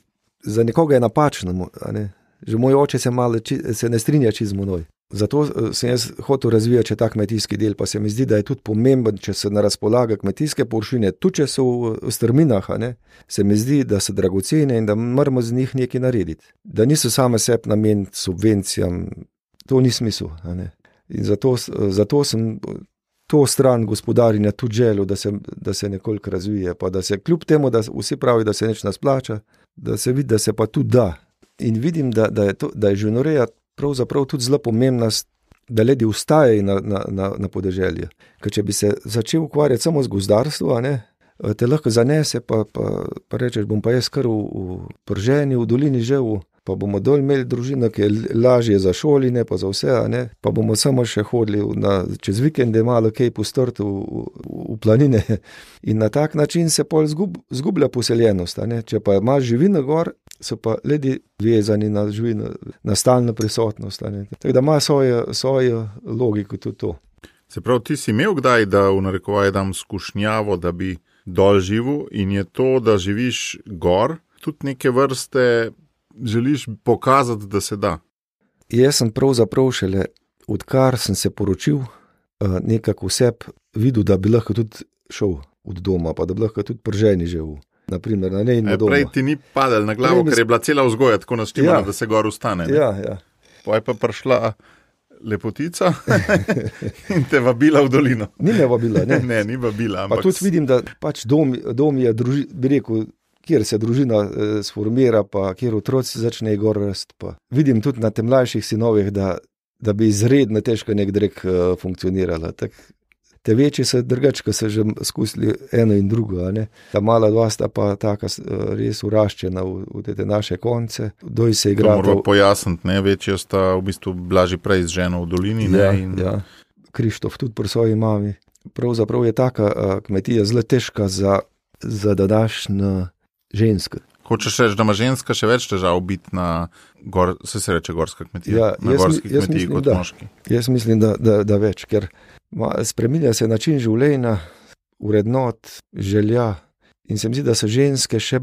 za nekoga je napačno. Ne? Že moj oče se, malo, se ne strinja z menoj. Zato eh, sem jaz hotel razvijati ta kmetijski del, pa se mi zdi, da je tudi pomemben, če se na razpolaga kmetijske površine, tudi če so v strminah, ne, se mi zdi, da so dragocene in da moramo z njih nekaj narediti. Da niso same sebi namen subvencijam, to ni smisel. In zato, zato sem to stran gospodarjenja tudi želel, da se, da se nekoliko razvije, pa da se kljub temu, da vsi pravijo, da se neč nas plača, da se vidi, da se pa tudi da. In vidim, da, da je, to, da je živinoreja pravzaprav tudi zelo pomembna, da ljudje ustajajo na, na, na, na podeželju. Ker če bi se začel ukvarjati samo z gozdarstvom, te lahko zanese, pa, pa, pa rečeš, bom pa jaz kar v, v prženi, v dolini živel pa bomo dol imeli družino, ki je lažje za šoline, pa za vse, pa bomo samo še hodili na, čez vikende, malo kaj postoriti v, v, v planine. In na tak način se pol zgub, zgublja poseljenost. Če pa imaš živino gor, so pa ljudje vezani na živino, na stalno prisotnost. Tako da ima svojo, svojo logiko tudi to. Se pravi, ti si imel kdaj, da v narekovaj dam skušnjavo, da bi dol živel in je to, da živiš gor, tudi neke vrste želiš pokazati, da se da? Jaz sem pravzaprav šele, odkar sem se poročil, eh, nekako vse videl, da bi lahko tudi šel od doma, pa da bi lahko tudi prženi živel. Naprimer, na nej, e, prej ti ni padel na glavo, ker je bila cela vzgoja tako naštevana, ja. da se gor ustane. Ja, ja. Pa je pa prišla lepotica in te vabila v dolino. Ni me vabila, ne. ne, ni vabila. Ampak... Pa tudi vidim, da pač dom, dom je, druži, bi rekel, kjer se družina eh, sformira, pa kjer otroci začnejo gor rasti. Vidim tudi na tem mlajših sinovih, da, da bi izredno težko nek drek uh, funkcionirala. Tak, te večji so drugače, ko so že izkusili eno in drugo. Ta mala dva sta pa taka uh, res uraščena v, v te naše konce. Doj se igra. Moramo pojasniti, ne večji sta v bistvu blaži prej z ženo v dolini. Ja, in... ja. Krištof tudi pri svoji mami. Pravzaprav je taka uh, kmetija zelo težka za, za današnjo ženska. Hočeš reči, da ima ženska še več težav biti na, gor, se se reče, gorska kmetija? Ja, na gorski kmetiji mislim, kot da, moški. Jaz mislim, da, da, da več, ker spremenja se način življenja, urednot, želja. In se mi zdi, da so ženske še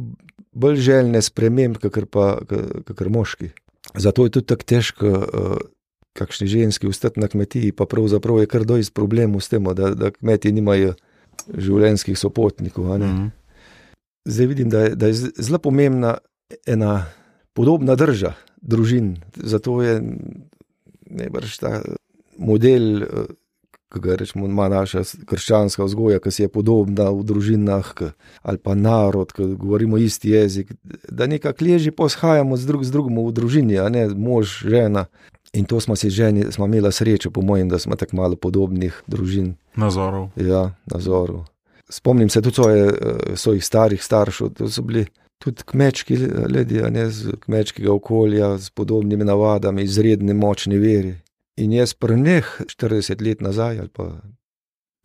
bolj željne sprememb, kot moški. Zato je tudi tako težko, uh, kakšni ženski ustati na kmetiji, pa pravzaprav je kar dojst problemov s tem, da, da kmeti nimajo življenjskih sopotnikov. Mm -hmm zdaj vidim, da je, da je zelo pomembna ena podobna drža družin. Zato je najbrž ta model, ki ga rečemo, ima naša krščanska vzgoja, ki je podobna v družinah, ali pa narod, ki govorimo isti jezik. Da nekako leži, poshajamo z, drug, z drugim v družini, a ne mož, žena. In to smo si ženi, smo imeli srečo, po mojem, da smo tako malo podobnih družin. Nazorov. Ja, nazorov spomnim se tudi svoje, eh, svojih starih staršev, to so bili tudi kmečki ljudje, ne z kmečkega okolja, s podobnimi navadami, izredni močni veri. In jaz pri njih 40 let nazaj ali pa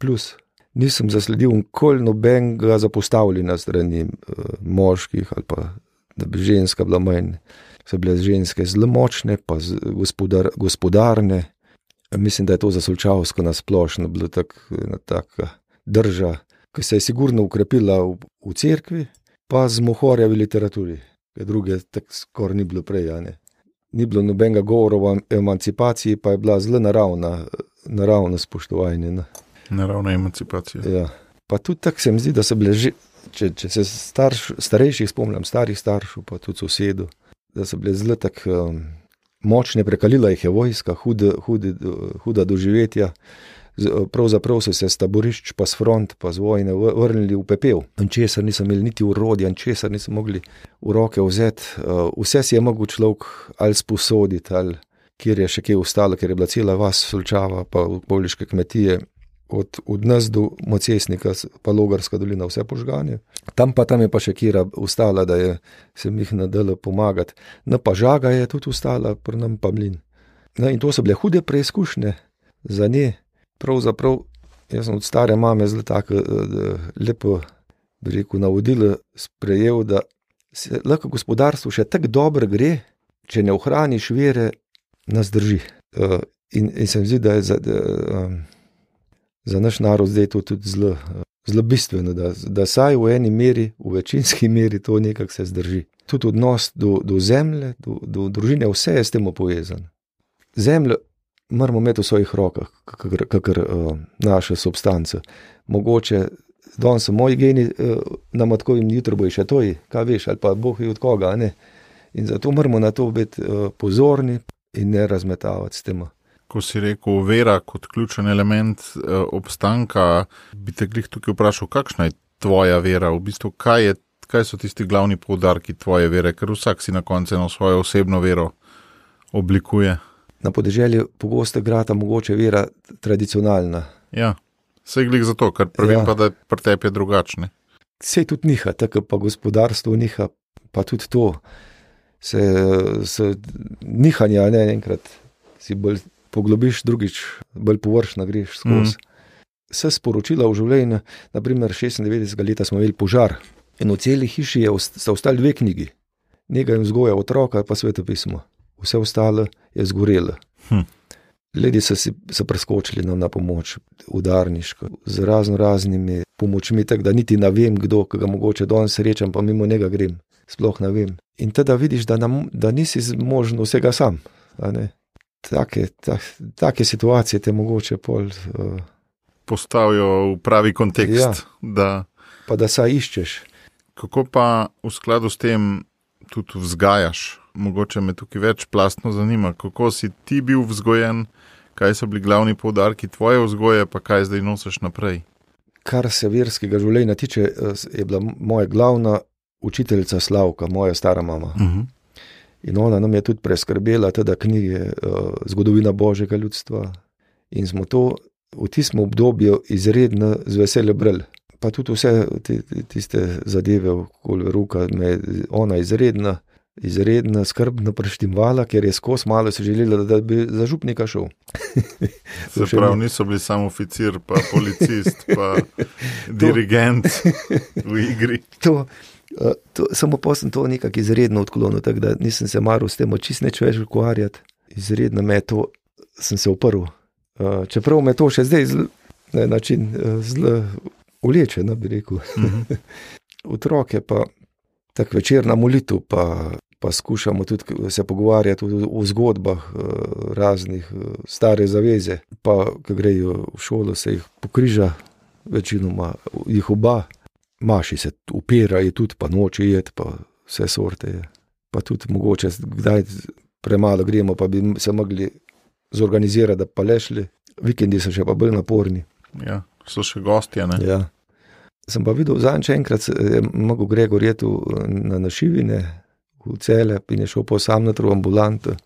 plus. Nisem zasledil nikoli nobenega zapostavljena strani uh, moških ali pa da bi ženska bila manj. So bile ženske zelo močne, pa gospodar, gospodarne. Mislim, da je to za Solčavsko nasplošno bilo tako tak drža, ki se je sigurno ukrepila v, v cerkvi, pa z mohorja v literaturi, ker druge tako skoraj ni bilo prej. Ni bilo nobenega govora o emancipaciji, pa je bila zelo naravna, naravno spoštovanje. Ne. Naravna emancipacija. Ja. Pa tudi tako se mi zdi, da so bile že, če, če se starš, starejših spomnim, starih staršev, pa tudi sosedov, da so bile zelo tako um, močne, prekalila jih je vojska, hude, hude, huda doživetja. Pravzaprav so se z taborišč, pa z front, pa z vojne vrnili v pepel. Česar niso imeli niti urodja, česar niso mogli v roke vzeti. Uh, vse si je mogel človek ali sposoditi, ali kjer je še kaj ostalo, ker je bila cela vas, solčava, pa okoliške kmetije, od, od nas do Mocesnika, pa Logarska dolina, vse požganje. Tam pa tam je pa še kira ustala, da je se jih nadalo pomagati. No, pa žaga je tudi ustala, pri nam pa mlin. No, in to so bile hude preizkušnje za nje pravzaprav, jaz sem od stare mame zelo tako eh, lepo, bi rekel, navodilo sprejel, da se lahko gospodarstvo še tako dobro gre, če ne ohraniš vere, nas drži. Eh, in, in se mi zdi, da je za, da, za naš narod zdaj to tudi zelo, zelo bistveno, da, da saj v eni meri, v večinski meri to nekako se zdrži. Tudi odnos do, do zemlje, do, do družine, vse je s tem povezano. Zemljo moramo imeti v svojih rokah, kakor uh, naše substance. Mogoče danes so moji geni, uh, nam tako jim jutro bo še to, kaj veš, ali pa boh je od koga. Ne? In zato moramo na to biti uh, pozorni in ne razmetavati s tem. Ko si rekel, vera kot ključen element uh, obstanka, bi te glih tukaj vprašal, kakšna je tvoja vera, v bistvu kaj, je, kaj so tisti glavni poudarki tvoje vere, ker vsak si na koncu eno svojo osebno vero oblikuje na podeželju pogosto grata mogoče vera tradicionalna. Ja, vse glih zato, ker prvem ja. pa, da je pri tebi drugačne. Vse tudi niha, tako pa gospodarstvo niha, pa tudi to. Se, se nihanja, ne enkrat si bolj poglobiš, drugič bolj površno greš skozi. Mm. Vse sporočila v življenju, naprimer 96 let smo imeli požar in v celi hiši je, sta ostali dve knjigi. Nekaj vzgoja otroka, pa svetopismo vse ostalo je zgorelo. Hm. Ljudje so si so preskočili nam na pomoč, udarniško, z razno raznimi pomočmi, tako da niti ne vem, kdo ga mogoče danes srečam, pa mimo njega grem. Sploh ne vem. In teda vidiš, da, nam, da nisi zmožen vsega sam. Take, tak, take situacije te mogoče pol. Uh, Postavijo v pravi kontekst. Ja, da... Pa da se iščeš. Kako pa v skladu s tem tudi vzgajaš mogoče me tukaj več plastno zanima, kako si ti bil vzgojen, kaj so bili glavni poudarki tvoje vzgoje, pa kaj zdaj nosiš naprej. Kar se verskega življenja tiče, je bila moja glavna učiteljica Slavka, moja stara mama. Uh mhm. -huh. In ona nam je tudi preskrbela te knjige uh, Zgodovina Božjega ljudstva. In smo to v tistem obdobju izredno z veseljem brali. Pa tudi vse te, tiste zadeve, okoli roka, me je ona izredno izredno skrbno preštimvala, ker je skozi malo se želela, da bi za župnika šel. Se pravi, niso bili samo oficir, pa policist, pa dirigent v igri. To, eh, to, samo pa sem to nekako izredno odklonil, tako da nisem se maral s tem, čist neč več ukvarjati. Izredno me to, sem se oprl. Eh, čeprav me to še zdaj na način eh, zelo uleče, no bi rekel. Mhm. -huh. Otroke pa tako večer na molitvu, pa pa skušamo tudi se pogovarjati o zgodbah eh, raznih eh, stare zaveze. Pa, ko grejo v šolo, se jih pokriža, večinoma jih oba, maši se upirajo, tudi pa noči jed, pa vse sorte je. Pa tudi mogoče, kdaj premalo gremo, pa bi se mogli zorganizirati, da pa lešli. Vikendi so še pa bolj naporni. Ja, so še gostje. Ja. Sem pa videl, zadnjič enkrat je mogel Gregor jeti na našivine, v cele, in je šel po samnatru ambulanto,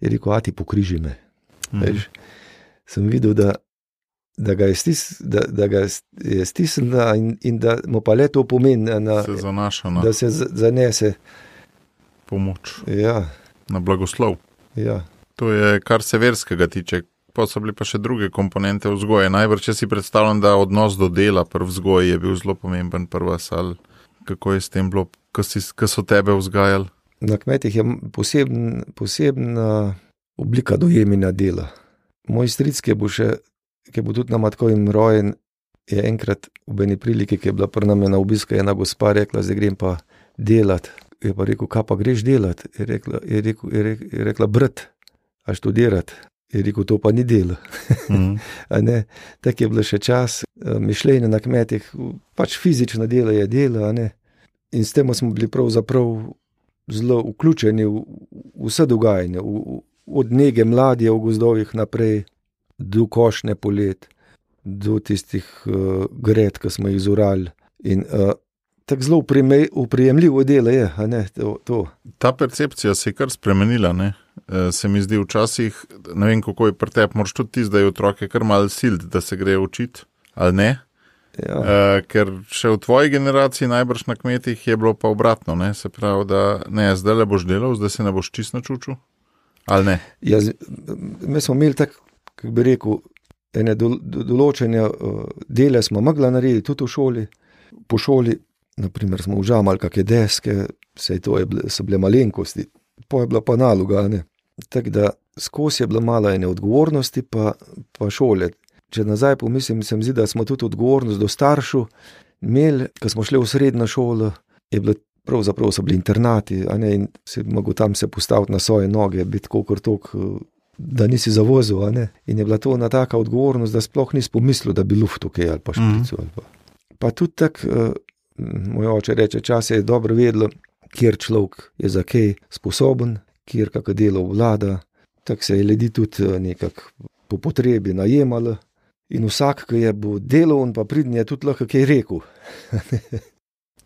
je rekel: A ti pokriži me. Mm. Veš, sem videl, da da ga je, stis, da, da ga je stisnila in, in da mu pa le to pomeni, na, Se zanaša na da se zanese. pomoč, Ja, na blagoslov. ja. To je kar se verskega tiče. Pa so bile pa še druge komponente vzgoje. Najbrž, če si predstavljam, da odnos do dela pri vzgoji je bil zelo pomemben prva sal. Kako je s tem bilo, ko so tebe vzgajali? Na kmetih je poseben, posebna oblika dojemanja dela. Moj stric, ki bo, še, ki bo tudi na matkovem rojen, je enkrat v eni priliki, ki je bila pri nami na obisku, ena gospa rekla: Zdaj grem pa delat. Je pa rekel, kaj pa greš delat? Je rekla, je rekel, je rekla, je rekla brat, a študirati. Je rekel, to pa ni delo. A ne, Tako je bilo še čas, eh, mišljenje na kmetih, pač fizično delo je delo. In s tem smo bili pravzaprav zelo vključeni v v vse dogajanje, v, v- od nege mladje v gozdovih naprej, do košne polet, do tistih uh, gred, ki smo jih zorali. In uh, tako zelo uprijemljivo delo je, ne to. to. Ta percepcija se je kar spremenila. Ne? Eh, Se mi zdi včasih, ne vem kako je pri tebi, moraš tudi ti zdaj otroke kar mal silt, da se grejo učiti, ali ne? Ja. Uh, ker še v tvoji generaciji, najbrž na kmetih, je bilo pa obratno. Ne? Se pravi, da ne, zdaj le boš delal, zdaj se ne boš čist načučil. Ali ne? Jaz, mi smo imeli tako, kako bi rekel, ene dol, do, določene uh, dele smo mogli narediti tudi v šoli. Po šoli, naprimer, smo užamali kakšne deske, vse to je bile, so bile malenkosti, pa je bila pa naloga. ne. Tako da skozi je bilo malo ene odgovornosti, pa, pa šole. Če nazaj pomislim, se mi zdi, da smo tudi odgovornost do staršev imeli, ko smo šli v srednjo šolo, je bilo pravzaprav so bili internati, a ne, in si mogel tam se postaviti na svoje noge, biti kot tok, da nisi zavozil. In je bila to ena taka odgovornost, da sploh nisi pomislil, da bi luft tukaj ali pa šprico. Ali pa. pa tudi tako, uh, moj oče reče, čas je dobro vedelo, kjer človek je za kaj sposoben, kjer kakšno delo vlada. Tako se je ljudi tudi eh, nekako po potrebi najemalo. In vsak, ki je bil deloven, pa pridni, je tudi lahko kaj rekel.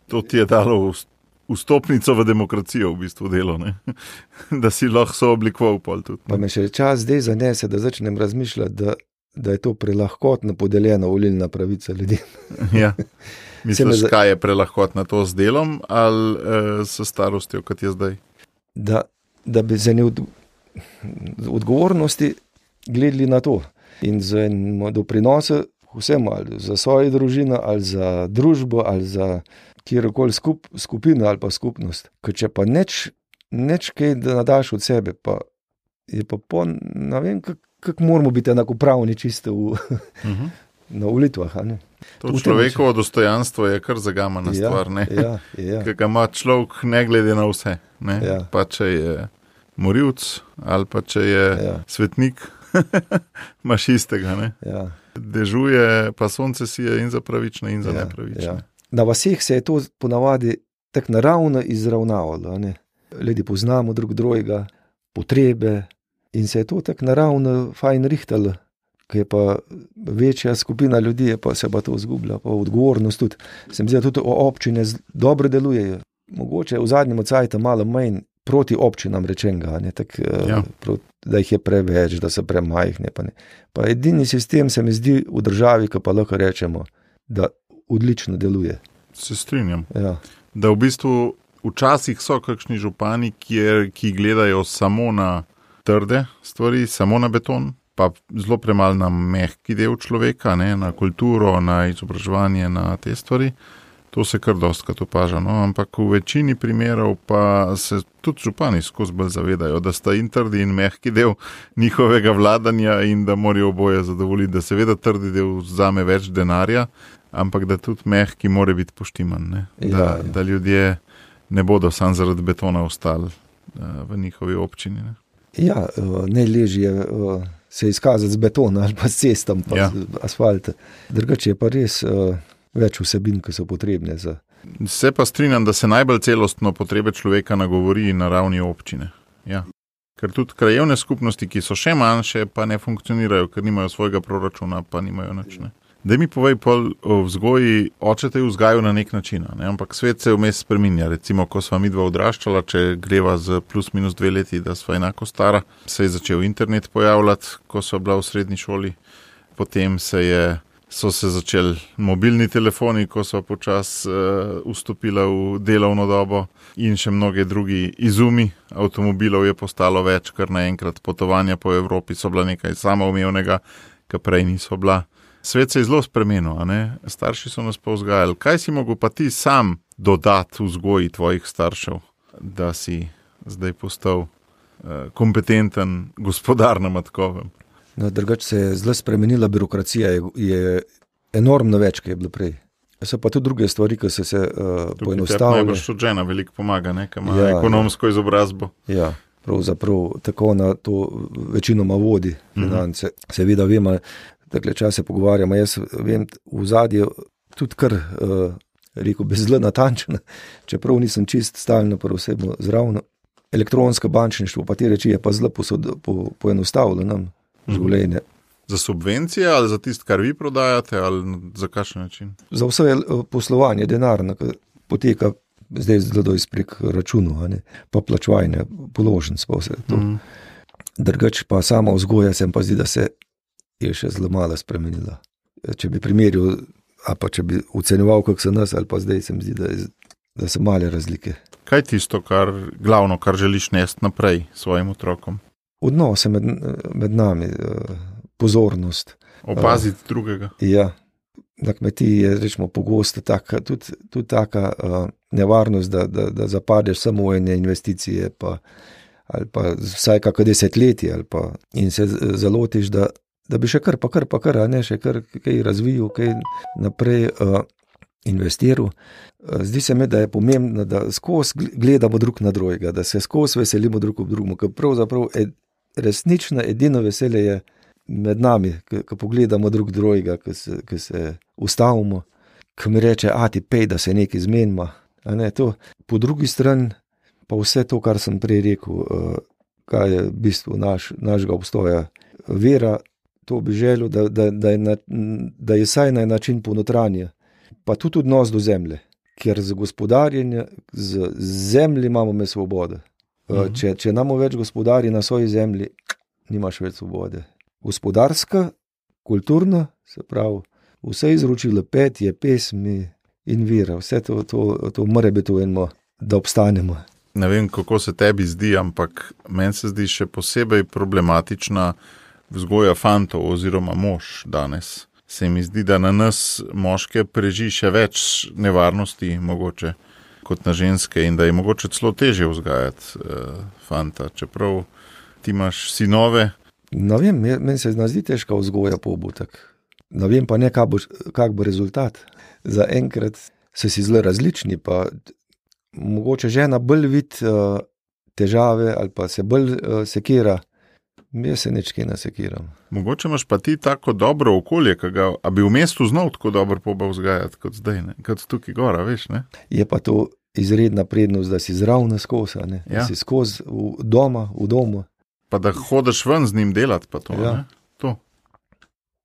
To ti je dalo vst- vstopnico v demokracijo, v bistvu delo, ne? da si lahko sooblikoval pol tudi. Pa ne. me še čas zdaj zanese, da začnem razmišljati, da, da je to prelahkotno podeljena volilna pravica ljudem. Ja. Misliš, za- kaj je prelahkotno to z delom ali uh, s starostjo, kot je zdaj? Da, da bi za ne od, odgovornosti gledali na to in za eno doprinos vsem, ali za svojo družino, ali za družbo, ali za kjerkoli skup, skupino ali pa skupnost. Ker če pa neč, neč kaj da nadaš od sebe, pa je pa po, ne vem, kako kak moramo biti enakopravni čisto v, Uh -huh. na volitvah. To človekovo dostojanstvo je kar zagamana Ja, stvar, ne? Ja, ja. ki ga ima človek, ne glede na vse. Ne? Ja. Pa če je morilc ali pa če je Ja. svetnik, imaš istega. Ne? Ja. Dežuje, pa sonce sije in za pravične, in za Ja, nepravične. ja. Na vaseh se je to ponavadi tako naravno izravnavalo. ne. Ljudje poznamo drug drugega, potrebe in se je to tako naravno fajn rihtalo. Ko je pa večja skupina ljudi, pa se pa to zgublja, pa odgovornost tudi. Se mi zdi, da tudi občine dobro delujejo. Mogoče v zadnjem cajtu malo manj proti občinam rečenega, ne, tak, Ja. ja. da jih je preveč, da so premajhne. Pa, ne. pa edini sistem se mi zdi v državi, ki pa lahko rečemo, da odlično deluje. Se strinjam. Ja. Da v bistvu včasih so kakšni župani, kjer, ki gledajo samo na trde stvari, samo na beton, pa zelo premalo na mehki del človeka, ne, na kulturo, na izobraževanje, na te stvari. To se kar dostakrat opaža. No? Ampak v večini primerov pa se tudi župani skozi bolj zavedajo, da sta in trdi in mehki del njihovega vladanja in da morajo oboje zadovoljiti. Da seveda trdi del vzame več denarja, ampak da tudi mehki mora biti poštiman. Ne? Da, Ja, ja. da ljudje ne bodo sam zaradi betona ostali uh, v njihovi občini. Ne? Ja, eh, najlažje je eh, se izkazati z betonom ali pa s cestom, pa Ja. ja. asfalt. Drugače je pa res uh, več vsebin, ki so potrebne za. Se pa strinjam, da se najbolj celostno potrebe človeka nagovori na ravni občine. Ja. Ker tudi krajevne skupnosti, ki so še manjše, pa ne funkcionirajo, ker nimajo svojega proračuna, pa nimajo nič. Da mi povej, pol o vzgoji, oče te je vzgajal na nek način, ne? ampak svet se vmes spreminja. Recimo, ko smo mi dva odraščala, če greva z plus minus dve leti, da sva enako stara, se je začel internet pojavljati, ko so bila v srednji šoli. potem se je, so se začeli mobilni telefoni, ko so počasi uh, vstopili v delovno dobo, in še mnoge drugi izumi. Avtomobilov je postalo več, kar naenkrat potovanja po Evropi so bila nekaj samoumevnega, kar prej niso bila. Svet se je zelo spremenil, starši so nas pa vzgajali. Kaj si mogel pa ti sam dodati vzgoji tvojih staršev, da si zdaj postal uh, kompetenten gospodar na Matkovem. No, drugače se je zelo spremenila birokracija, je, je enormno več, kot je bilo prej. So pa tudi druge stvari, ki so se uh, poenostavile. Najbolj še žena veliko pomaga, nekaj ima ja, ekonomsko ja. izobrazbo. Ja, pravzaprav tako na to večinoma vodi finance. Mm -hmm. Seveda vemo, da če čase pogovarjamo, jaz vem v zadju tudi kar. Uh, rekel bi zelo natančen, čeprav nisem čist stalno, pa osebno zraven. Elektronsko bančništvo, pa ti reči, je pa zelo po, poenostavljeno nam mhm. življenje. Za subvencije ali za tisto, kar vi prodajate, ali za kakšen način? Za vse eh, poslovanje, denar, ki poteka zdaj zelo izprek računov, pa plačevanje, položnic, pa vse to. Mm. Drugač pa sama vzgoja se mi pa zdi, da se je še zelo malo spremenila. Če bi primerjal A pa če bi ocenjeval, kako se nas, ali pa zdaj se mi zdi, da, je, da so male razlike. Kaj je tisto, kar, glavno, kar želiš nesti naprej svojim otrokom? Odnose med, med nami, pozornost. Opaziti uh, drugega. Ja. Na kmetiji je rečemo, pogosto taka, tudi, tudi taka uh, nevarnost, da, da, da zapadeš samo v ene investicije, pa, ali pa vsaj kako desetletje, in se zalotiš, da, da bi še kar, pa kar, pa kar, ne še kar kaj razvijal, kaj naprej uh, investiral. Uh, zdi se mi, da je pomembno, da skozi gledamo drug na drugega, da se skozi veselimo drug ob drugem, ker pravzaprav ed, resnično edino veselje je med nami, ko pogledamo drug drugega, ko se, se ustavimo, ko mi reče, a ti pej, da se nekaj zmenima. Ne, po drugi strani pa vse to, kar sem prej rekel, uh, kaj je v bistvu naš, našega obstoja. Vera, to bi želel, da, da, da, je, na, da je saj na način ponotranje, pa tudi odnos do zemlje, ker za gospodarjenje z zemljo imamo me svobode. Uh mhm. če, če imamo več gospodarji na svoji zemlji, nimaš več svobode. Gospodarska, kulturna, se pravi, vse izročilo petje, pesmi in vira, vse to, to, to mora biti eno, da obstanemo. Ne vem, kako se tebi zdi, ampak meni se zdi še posebej problematična vzgoja fantov oziroma mož danes. Se mi zdi, da na nas moške preži še več nevarnosti, mogoče kot na ženske, in da je mogoče celo teže vzgajati uh, fanta, čeprav ti imaš sinove. Ne vem, meni se zdi težko vzgoja pobutek. Ne vem pa ne, kak bo, kak bo rezultat. Za enkrat so si zelo različni, pa mogoče žena bolj vidi uh, težave ali pa se bolj uh, sekira. Jaz se nečkaj nasekiram. Mogoče imaš pa ti tako dobro okolje, ga, a bi v mestu znal tako dobro poba vzgajati kot zdaj, ne? kot tukaj gora, veš. Ne? Je pa to izredna prednost, da si zraven skozi, ja. da si skozi v doma, v domu. Pa da hodiš ven z njim delati, pa to. Ja. to.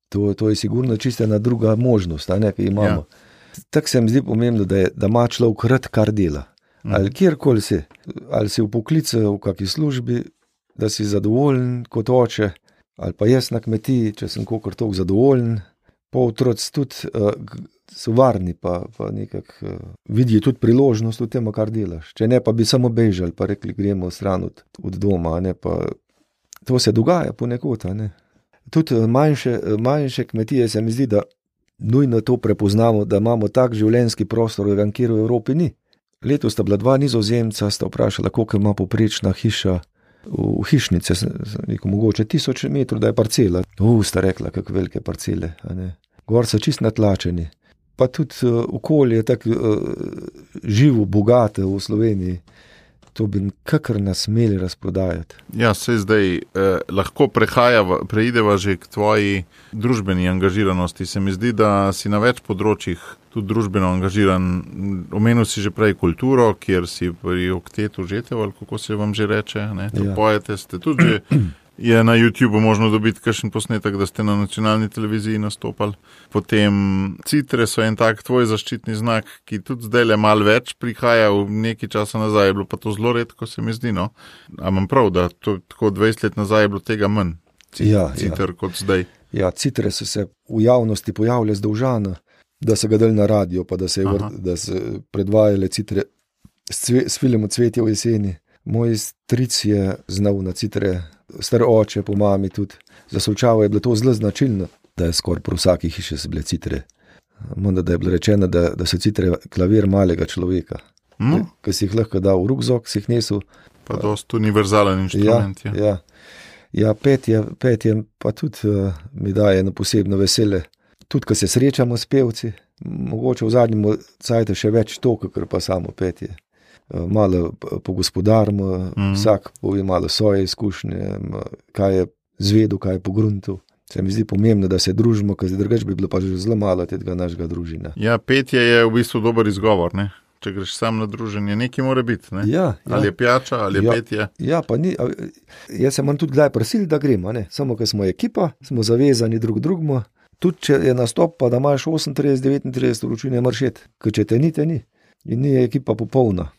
To, to je sigurno čisto ena druga možnost, ki jo imamo. Ja. Tako se mi zdi pomembno, da, je, da ima človek krat, kar dela. Mm. Ali kjerkoli si, ali si v poklicu, v kakšni službi, da si zadovoljen kot oče, ali pa jaz na kmetiji, če sem kako tako zadovoljen, pa otroci tudi uh, so varni, pa, pa nekako uh, vidijo tudi priložnost v tem, kar delaš. Če ne, pa bi samo bežali, pa rekli, gremo stran od, od doma. Ne, pa, to se dogaja ponekod. Tudi eh, manjše, manjše kmetije se mi zdi, da nujno to prepoznamo, da imamo tak življenjski prostor, kjer v Evropi ni. Letos sta bila dva nizozemca, sta vprašala, koliko ima poprečna hiša v hišnice, rekel, mogoče tisoč metrov, da je parcela. Usta rekla, kako velike parcele. Gor so čist natlačeni. Pa tudi uh, okolje je tako uh, živo, bogato v Sloveniji. To bi kakor nas smeli razprodajati. Ja, se zdaj eh, lahko preideva že k tvoji družbeni angažiranosti. Se mi zdi, da si na več področjih tudi družbeno angažiran. Omenil si že prej kulturo, kjer si pri oktetu žetev, ali kako se vam že reče. Ja. Pojete ste tudi že. Je na YouTubu možno dobiti kakšen posnetek, da ste na nacionalni televiziji nastopali. Potem citre so en tak tvoj zaščitni znak, ki tudi zdaj le mal več prihaja, v neki časa nazaj je bilo pa to zelo redko, se mi zdi. No? Ampak prav, da to, tako 20 let nazaj je bilo tega manj, ja, citer ja. kot zdaj. Ja, citre so se v javnosti pojavljale zdolžano, da so ga dali na radio, pa da se, je vrt, da se predvajale citre s, cve, s filmom Cvetje v jeseni. Moj stric je znal na citre, star oče, po mami tudi. Za Solčavo je bilo to zelo značilno, da je skoraj pri vsaki hiši so bile citre. Da je bilo rečeno, da, da so citre klavir malega človeka, No, ki si jih lahko dal v rukzok, si jih nesel. pa dost univerzalen Ja, inštrument. Ja, ja. ja petje, petje pa tudi uh, mi daje eno posebno vesele. Tudi, ko se srečamo s pevci, mogoče v zadnjem cajtu še več to, kot pa samo petje. Uh, malo p- pogospodarimo, Mhm. mm. vsak pove malo svoje izkušnje, kaj je zvedel, kaj je pogruntil. Se mi zdi pomembno, da se družimo, ker drugače bi bilo pa že zelo malo tega našega družina. ja, petje je v bistvu dober izgovor. Ne? Če greš sam na druženje, nekaj mora biti. Ne? Ja, ja. Ali je pijača, ali je Ja. petje. Ja, pa ni. Jaz sem tudi kdaj prosil, da gremo, samo ker smo ekipa, smo zavezani drug drugemu. Tudi če je nastop, pa da imaš 38, 39 vročine, maršet, ker če te ni, te ni. In ni ekipa popolna.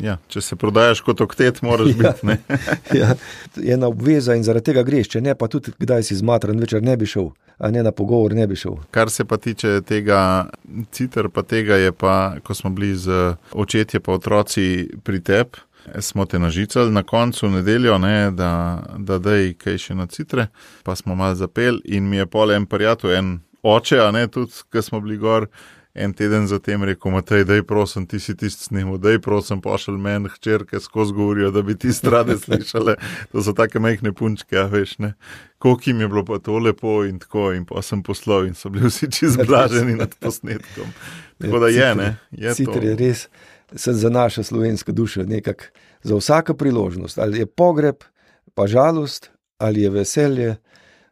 Ja, če se prodajaš kot oktet, moraš Ja. biti. Ne? Ja, je ena obveza in zaradi tega greš, če ne pa tudi kdaj si zmatran, večer ne bi šel, a ne na pogovor ne bi šel. Kar se pa tiče tega citer, pa tega je pa, ko smo bili z očetje pa otroci pri tebi, smo te nažicali na koncu nedeljo, ne, da, da daj kaj še na citre, pa smo mal zapel in mi je pol en prijatelj, en oče, a ne tudi, ker smo bili gor. En teden zatem rekel, Matej, daj prosim, ti si tisti snimo, daj prosim, pošelj meni hčerke skozi govorijo, da bi ti strade slišale. To so take majhne punčke, a veš, ne. Koliko jim je bilo pa to lepo in tako, in pa sem poslal in so bili vsi čez blaženi nad posnetkom. Tako da je, ne, je to. je res sem za našo slovensko dušo, nekako za vsako priložnost. Ali je pogreb, pa žalost, ali je veselje,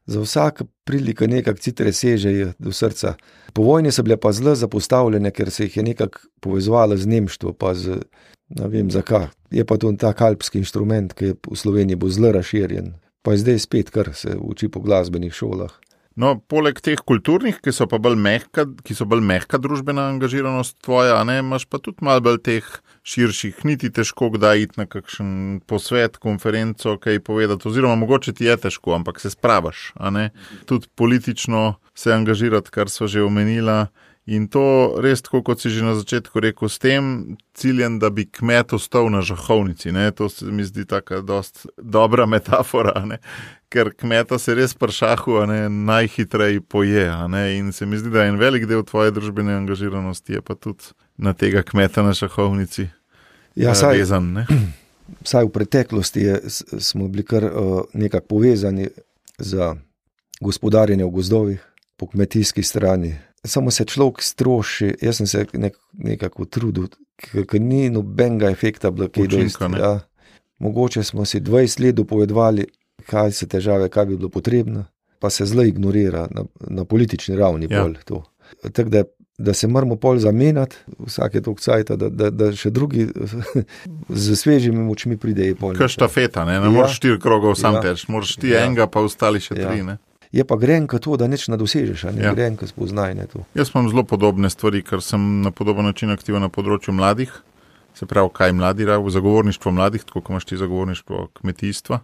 za vsako priliko nekako citre sežejo do srca. Po vojni so bile pa zelo zapostavljene, ker se jih je nekako povezovalo z Nemštvo, pa z ne vem zakaj. Je pa to tak alpski inštrument, ki je v Sloveniji zelo razširjen. Pa je zdaj spet, kar se uči po glasbenih šolah. No, poleg teh kulturnih, ki so pa bolj mehka, ki so bolj mehka družbena angažiranost tvoja, ne, imaš pa tudi malo teh širših, niti težko kdaj iti na kakšen posvet, konferenco, kaj povedati, oziroma mogoče ti je težko, ampak se spravaš, ne. Tudi politično se angažirati, kar so že omenila. In to res, tako kot si že na začetku rekel, s tem ciljem, da bi kmet ostal na žahovnici. Ne? To se mi zdi tako dobra metafora, ne? ker kmeta se res pršahu najhitreje poje. ne? In se mi zdi, da en velik del tvoje družbene angažiranosti je pa tudi na tega kmeta na žahovnici Ja, eh, saj, vezan. Ne? vsaj v preteklosti je, smo bili kar uh, nekako povezani z gospodarjenjem v gozdovih, po kmetijski strani. Samo se človek stroši, jaz sem se nek, nekako trudil, ker ni nobenega efekta, Učinka, ne. Ja. Mogoče smo si 20 let dopovedovali, kaj so težave, kaj bi bilo potrebno, pa se zelo ignorira na, na politični ravni. Ja. Tako da, da se moramo pol zamenjati, vsake toliko cajta, da, da, da še drugi z svežimi močmi pridejo. pol. Kaj štafeta, ne, ne Ja. moreš štiri krogov sam Ja. teč, moraš ti Ja. enega, pa ostali še Ja. tri. Ne? Je pa grenko to, da nič ne dosežeš, a ne Ja. grenko spoznajne to. Jaz imam zelo podobne stvari, ker sem na podoben način aktiven na področju mladih. Se pravi, kaj mladi rabijo, zagovorništvo mladih, tako kot imaš ti zagovorništvo kmetijstva.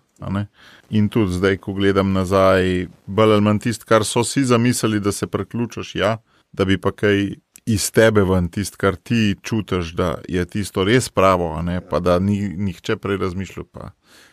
In tudi zdaj, ko gledam nazaj, bolj ali manj tisto, kar so si zamislili, da se preključiš, ja, da bi pa kaj iz tebe ven, tisto, kar ti čutiš, da je tisto res pravo, ne pa da ni nihče prej razmišljal. Pa.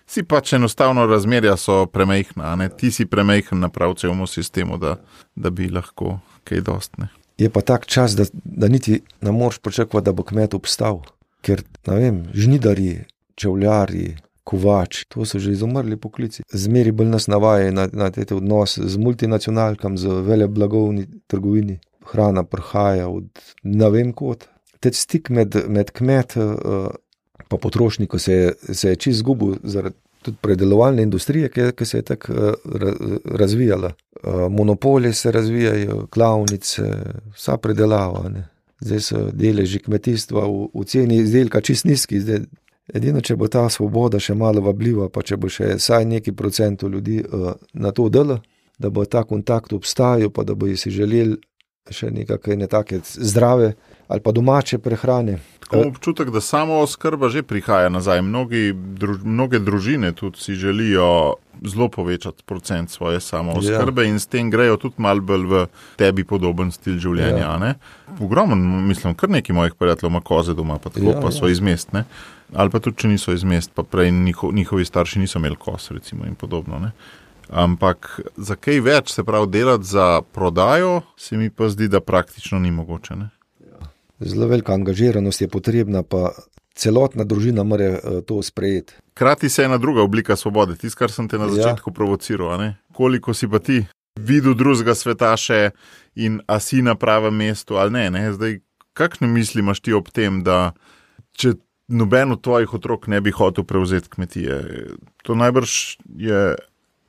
Si pač enostavno razmerja so premehna, ne ti si premehen na pravcevmu sistemu, da, da bi lahko kaj dostne. Je pa tak čas, da, da niti ne moreš pričakovati, da bo kmet obstal. Ker, vem, žnidari, čevljari, kovači, to so že izumrli poklici. Zmeri bolj nas navajajo na, na te odnose z multinacionalkami, z vele blagovni trgovini. Hrana prihaja od ne vem kot. Te stik med, med kmetom in potrošnikom se, je- se je čist zgubil zaradi tudi predelovalne industrije, ki, ki se je tako eh, ra- razvijala. Eh, Monopoli se razvijajo, klavnice, vsa predelava. Ne. Zdaj so deleži kmetijstva v, v ceni izdelka čist nizki. Zdaj, edino, če bo ta svoboda še malo vabljiva, pa če bo še vsaj neki procent ljudi uh, na to delo, da bo ta kontakt obstajal, pa da bo si želeli še nekakšne ne take zdrave ali pa domače prehrane. Tako občutek, da samo oskrba že prihaja nazaj. Mnogi, druž, mnoge družine tudi si želijo zelo povečati procent svoje samo oskrbe ja. in s tem grejo tudi mal bolj v tebi podoben stil življenja. Ja. Ogromno, mislim, kar nekaj mojih prijateljev ima koze doma, pa, tako, ja, pa so ja. izmestne. Ali pa tudi, če niso izmest, pa prej njiho, njihovi starši niso imeli kos, recimo in podobno. Ne? Ampak za kaj več se pravi delati za prodajo, se mi pa zdi, da praktično ni mogoče. Ne? Zelo velika angažiranost je potrebna, pa celotna družina mora eh, to sprejeti. Krati se ena druga oblika svobode, tisto, kar sem te na ja. začetku ja. provociral. Koliko si pa ti videl drugega sveta še in a si na pravem mestu ali ne. ne? Zdaj, kakšne misli imaš ti ob tem, da če noben od tvojih otrok ne bi hotel prevzeti kmetije, to najbrž je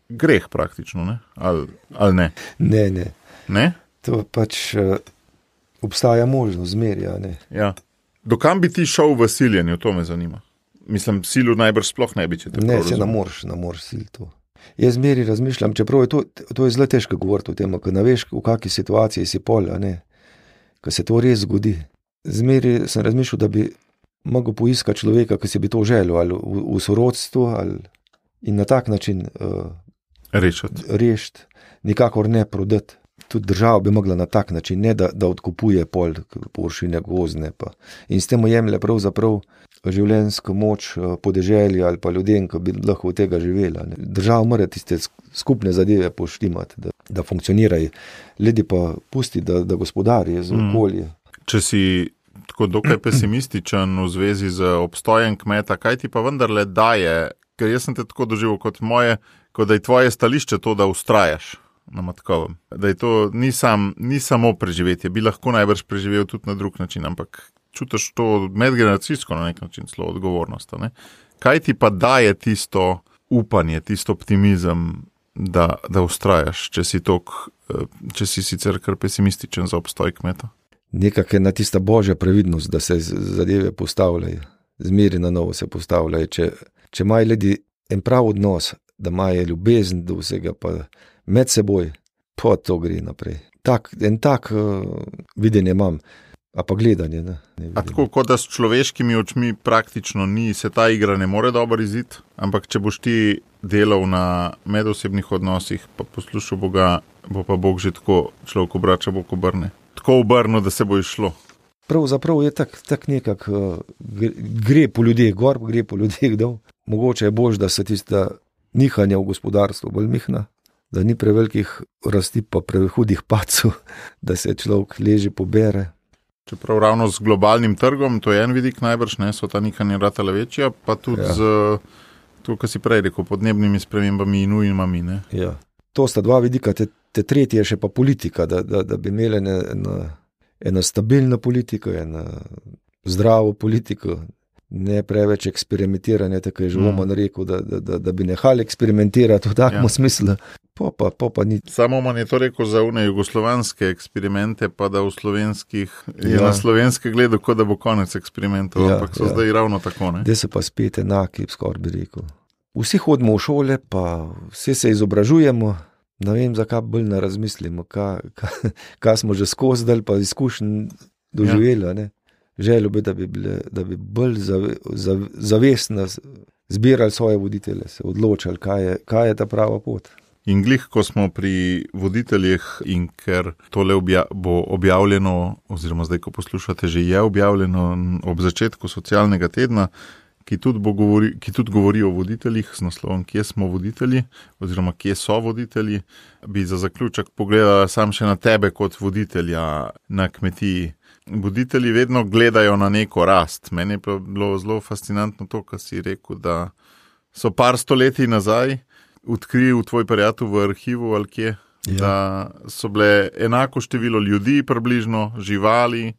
greh praktično, ali, ali ne? Ne, ne. ne? To pač. Uh obstaja možnost zmerja. Ja. Dokam bi ti šel v siljenju, to me zanima. Mislim, silu najbrž sploh ne bi, če te ne. Ne, se ne moreš, ne moreš sil to. Jaz zmeri razmišljam, čeprav je to, to je zelo težko govoriti o tem, ker ne veš, v kakšni situaciji si pol, ker se to res zgodi. Zmeri sem razmišljal, da bi mogel poiskati človeka, ki si bi to želel, ali v, v sorodstvu, ali in na tak način uh, rešiti, nikakor ne prodati tudi država bi mogla na tak način, ne da, da odkupuje pol površine gozne. Pa. In s tem jemlje pravzaprav življenjsko moč eh, podeželju ali pa ljudem, ki bi lahko od tega živela. Ne. Država mora tiste skupne zadeve poštimati, da, da funkcionirajo, ljudi pa pusti, da, da gospodarijo z mm. okolje. Mm. Če si tako dokaj pesimističen v zvezi z obstojem kmeta, kaj ti pa vendarle daje, ker jaz sem te tako doživel kot moje, kot da je tvoje stališče to, da ustrajaš na Matkovem. Da je to ni, sam, ni samo preživetje, bi lahko najbrž preživel tudi na drug način, ampak čutiš to medgeneracijsko na nek način zelo odgovornost. Ne? Kaj ti pa daje tisto upanje, tisto optimizem, da, da ustrajaš, če si, tok, eh, če si sicer kar pesimističen za obstoj kmeta? Nekakšna na tista božja previdnost, da se zadeve postavljajo, zmeri na novo se postavljajo. Če, če imajo ljudi en prav odnos, da imajo ljubezen do vsega, pa med seboj, pa to gre naprej. Tak, en tak uh, videnje imam, a pa gledanje. Ne, ne tako kot da s človeškimi očmi praktično ni, se ta igra ne more dobro iziti, ampak če boš ti delal na medosebnih odnosih, pa poslušal Boga, bo pa Bog že tako človek obrača, bo obrne. Tako obrno, da se bo išlo. Pravzaprav je tako tak nekako, uh, gre po ljudeh gor, gre po ljudeh dol. Mogoče je bolj, da se tiste nihanja v gospodarstvu bolj mihna da ni prevelikih rasti, pa prehudih pacov, da se človek leži pobere. Čeprav ravno z globalnim trgom, to je en vidik najbrž, ne so ta nihanja ratela večja, pa tudi ja. z to, kar si prej rekel, podnebnimi spremembami in ujmami. Ja. To sta dva vidika, te, te tretje je še pa politika, da, da, da bi imeli eno, eno stabilno politiko, eno zdravo politiko, ne preveč eksperimentiranja, tako je že mm. rekel, da, da, da, da bi nehali eksperimentirati v takem ja. smislu. Po pa, po pa Samo man je to rekel za une jugoslovanske eksperimente, pa da v slovenskih ja. na slovenske gledu, kot da bo konec eksperimentov, ja, ampak so ja. zdaj ravno tako. Da so pa spet enaki, skoraj bi rekel. Vsi hodimo v šole, pa vsi se izobražujemo. Ne vem, zakaj bolj ne razmislimo, kaj, kaj, kaj smo že skozi, pa izkušnji doživeli. Ja želel bi, da bi, bile, da bi bolj zave, zav, zavestno zbirali svoje voditelje, se odločali, kaj je, kaj je ta prava pot. In glih, ko smo pri voditeljih, in ker tole obja bo objavljeno, oziroma zdaj, ko poslušate, že je objavljeno ob začetku socialnega tedna, ki tudi, govori, ki tudi govori o voditeljih z naslovom, kje smo voditelji, oziroma kje so voditelji, bi za zaključek pogledala sam še na tebe kot voditelja na kmetiji. Voditelji vedno gledajo na neko rast. Meni je bilo zelo fascinantno to, kar si rekel, da so par stoletij nazaj odkrili tvoj prijatelj v arhivu ali kje, ja. da so bile enako število ljudi, približno živali,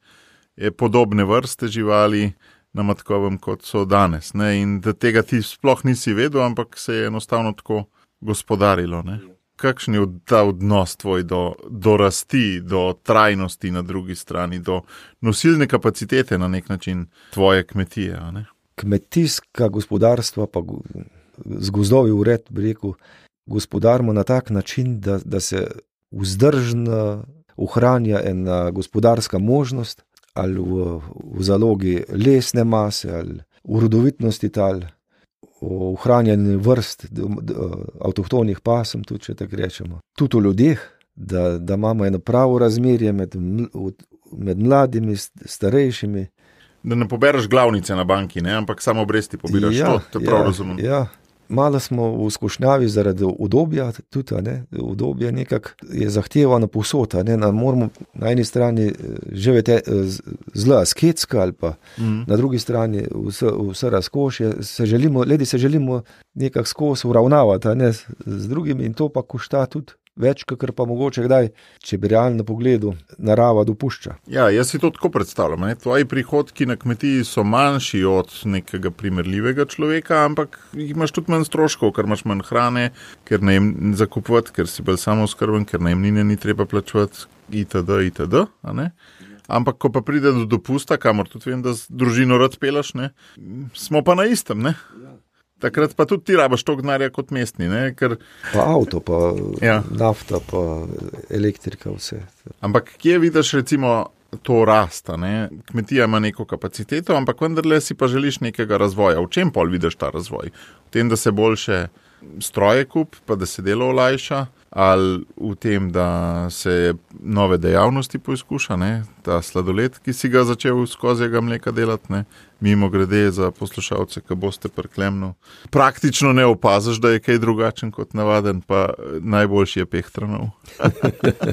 podobne vrste živali na Matkovem, kot so danes. Ne? In da tega ti sploh nisi vedel, ampak se je enostavno tako gospodarilo. Ne? Kakšen je ta odnos tvoj do, do rasti, do trajnosti na drugi strani, do nosilne kapacitete na nek način tvoje kmetije? Kmetijska gospodarstva, pa z gozdovi ured, bi rekel, gospodarimo na tak način, da, da se vzdržno ohranja ena gospodarska možnost, ali v, v zalogi lesne mase, ali v rodovitnosti tal, ohranjanju vrst avtohtonih pasem, tudi če tako rečemo. Tudi v ljudeh, da, da imamo eno pravo razmerje med, med mladimi, starejšimi. Da ne pobereš glavnice na banki, ne? ampak samo obresti pobiraš. Ja, to, to prav ja, razumem. Ja. Malo smo v skušnjavi zaradi udobja, tudi ne, udobje je zahtevano posota. Ne, na, moramo na eni strani eh, živeti eh, zelo asketsko, ali pa mm. na drugi strani vse, vse razkošje. Se želimo, ledi se želimo nekako skozi uravnavati ne, z drugimi in to pa košta tudi več, kot pa mogoče kdaj, če bi realno pogledal, narava dopušča. Ja, jaz si to tako predstavljam. Tvoji prihodki na kmetiji so manjši od nekega primerljivega človeka, ampak imaš tudi manj stroškov, ker imaš manj hrane, ker ne jim zakupovati, ker si bolj samozkrben, ker najemnine ni treba plačevati, itd. itd. Ampak, ko pa pride do dopusta, kamor tudi vem, da z družino rad pelaš, ne? smo pa na istem. Ne? Takrat pa tudi ti rabaš to gnare kot mestni. Ne, ker... Pa avto, pa ja. nafta, pa elektrika, vse. Ampak kje vidiš, recimo, to rasta? Ne? Kmetija ima neko kapaciteto, ampak vendarle si pa želiš nekega razvoja. V čem pol vidiš ta razvoj? V tem, da se boljše stroje kup, pa da se delo olajša, ali v tem, da se nove dejavnosti poizkuša, ne? ta sladoled, ki si ga začel skozi ga mleka delati, ne? mimo grede za poslušalce, ki boste prklemno. Praktično ne opaziš, da je kaj drugačen kot navaden, pa najboljši je pehtranov.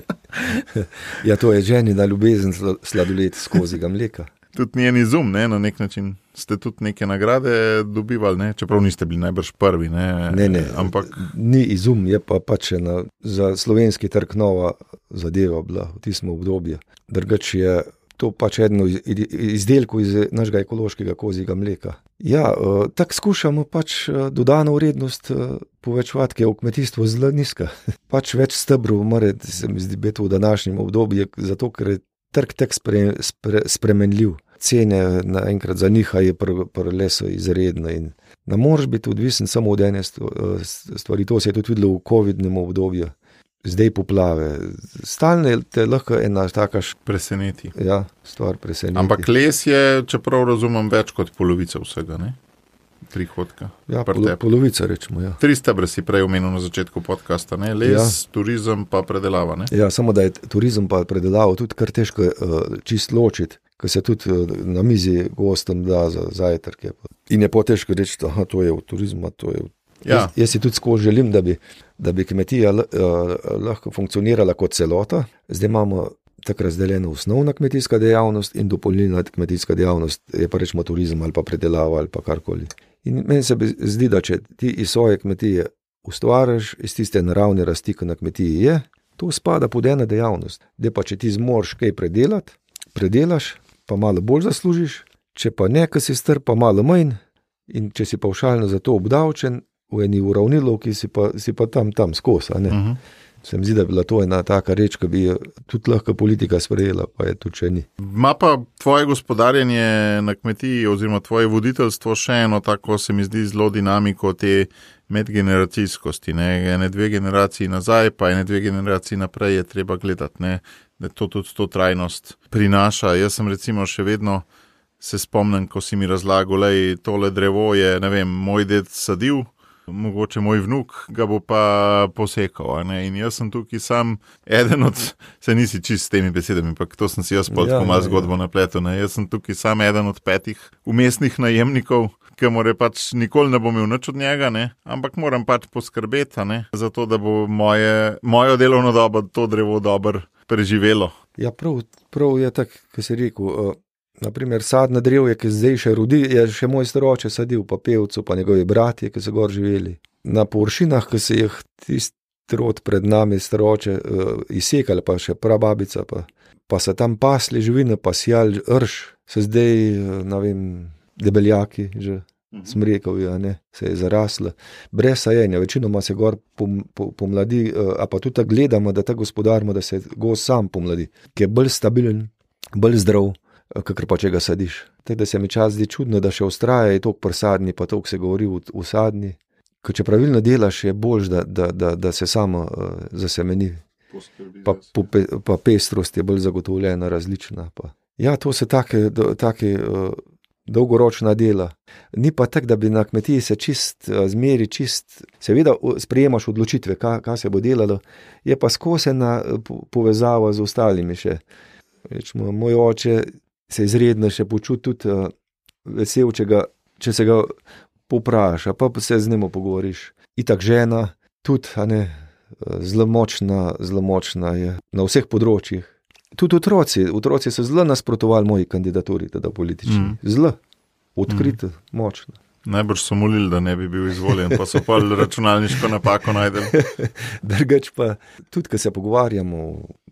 ja, to je ženi, da ljubezen sladoled skozi ga mleka tudi njen izum, ne, na nek način ste tudi neke nagrade dobivali, ne, čeprav niste bili najbrž prvi. Ne, ne, ne ampak... ni izum, je pa pač ena za slovenski trg nova zadeva bila v tistem obdobju. Drugač je to pač eno izdelko iz našega ekološkega kozjega mleka. Ja, uh, tako skušamo pač uh, dodano vrednost uh, povečevati, ker je v kmetijstvu zelo nizka. pač več stebrov, mora se mi zdi, biti v današnjem obdobju, zato ker je trg tek spre, spre, spremenljiv cene naenkrat zanihajo, pri lesu izredno. Ne moreš biti odvisen samo od ene stvari. To se je tudi videlo v COVID-nem obdobju, zdaj poplave. Stalno te lahko ena taka preseneti. Ja, stvar preseneti. Ampak les je, čeprav razumem, več kot polovica vsega. Ne? Prihodka. Ja, pol, polovica, rečemo. Ja. Tri stebre si prej omenil na začetku podcasta, ne? les, ja. turizem, pa predelava. Ne? Ja, samo da je turizem pa predelava tudi kar težko uh, čist ločiti ki se tudi eh, na mizi gostom da za zajtrk. In je potežko reči, da to je v turizmu. Ja. Jaz, jaz si tudi skozi želim, da bi, da bi kmetija uh, lahko funkcionirala kot celota. Zdaj imamo tako razdeljeno osnovna kmetijska dejavnost in dopolnilna kmetijska dejavnost, je pa rečemo turizem ali pa predelava ali pa karkoli. In meni se zdi, da če ti iz svoje kmetije ustvariš iz tiste naravne rasti, ki na kmetiji je, to spada pod eno dejavnost. Da pa če ti zmoriš kaj predelati, predelaš, pa malo bolj zaslužiš, če pa ne, ki si strp, pa malo manj, in če si paušalno za to obdavčen, v eni uravnilovki si, si pa tam, tam skozi. Uh mhm. -huh. Se mi zdi, da je bila to ena taka reč, ki bi jo tudi lahko politika sprejela, pa je tu če ni. Ma pa tvoje gospodarjenje na kmetiji, oziroma tvoje voditeljstvo, še eno tako se mi zdi zelo dinamiko te medgeneracijskosti. Ne, ne dve generaciji nazaj, pa ene dve generaciji naprej je treba gledati. Ne da to tudi to trajnost prinaša. Jaz sem recimo še vedno se spomnim, ko si mi razlagal, da je tole drevo, je, ne vem, moj ded sadil. Mogoče moj vnuk ga bo pa posekal. In jaz sem tukaj sam eden od, se nisi čist s temi besedami, ampak to sem si jaz pod ja, malo ja, zgodbo ja. napletel. Jaz sem tukaj sam eden od petih umestnih najemnikov, ki more pač nikoli ne bom imel nič od njega, ne? ampak moram pač poskrbeti za to, da bo moje, mojo delovno dobo to drevo dobro preživelo. Ja, prav, prav je tako, kot si rekel. Uh, naprimer, sadna drevja, ki zdaj še rodi, je še moj staroče sadil, pa pevcu, pa njegovi bratje, ki so gor živeli. Na površinah, ki se jih tisti rod pred nami, staroče, uh, izsekali, pa še prababica, pa, pa se tam pasli živine, pa sjal rš, se zdaj, uh, ne vem, debeljaki že. Mhm. Smrekov je, ne, se je zarasla, brez sajenja, večinoma se gor pomladi, pom, pom a pa tudi gledamo, da ta gospodarimo, da se go sam pomladi, ki je bolj stabilen, bolj zdrav, kakor pa če ga sadiš. Tako da se mi čas zdi čudno, da še ustraja je tok prsadni, pa tok se govori v, v sadni. Ker če pravilno delaš, je bolj, da, da, da, da se samo uh, zasemeni. pa, pa pestrost je bolj zagotovljena, različna. Pa. Ja, to so take, take uh, dolgoročna dela. Ni pa tako, da bi na kmetiji se čist, uh, zmeri čist, seveda sprejemaš odločitve, kaj, kaj se bo delalo, je pa skosena povezava z ostalimi še. Rečemo, moj oče se izredno še počuti tudi uh, vesel, če, ga, če se ga popraša, pa se z njim pogovoriš. Itak žena, tudi, ne, zelo močna, zelo močna je na vseh področjih. Tudi otroci, otroci so zelo nasprotovali moji kandidaturi, teda politični. Mm. Zelo, odkrito, mm. močno. Najbrž so molili, da ne bi bil izvoljen, pa so pa računalniško napako najdeli. Drugač pa, tudi ko se pogovarjamo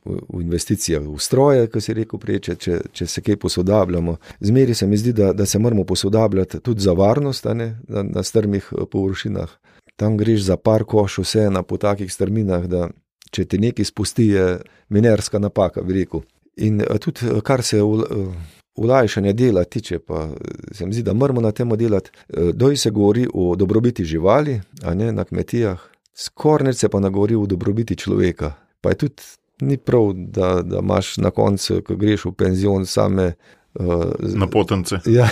v investicijah v stroje, kot si rekel, prej, če, če, če se kaj posodabljamo, zmeri se mi zdi, da, da se moramo posodabljati tudi za varnost ne, na, na strmih površinah tam greš za par koš, vse na po takih strminah, da če ti nekaj spusti, je minerska napaka, bi rekel. In eh, tudi, eh, kar se ulajšanja eh, dela tiče, pa se mi zdi, da moramo na tem delati. Doj se govori o dobrobiti živali, a ne na kmetijah, skoraj se pa nagovori o dobrobiti človeka. Pa je tudi ni prav, da, da imaš na koncu, ko greš v penzion, same. Uh, na potence. Ja,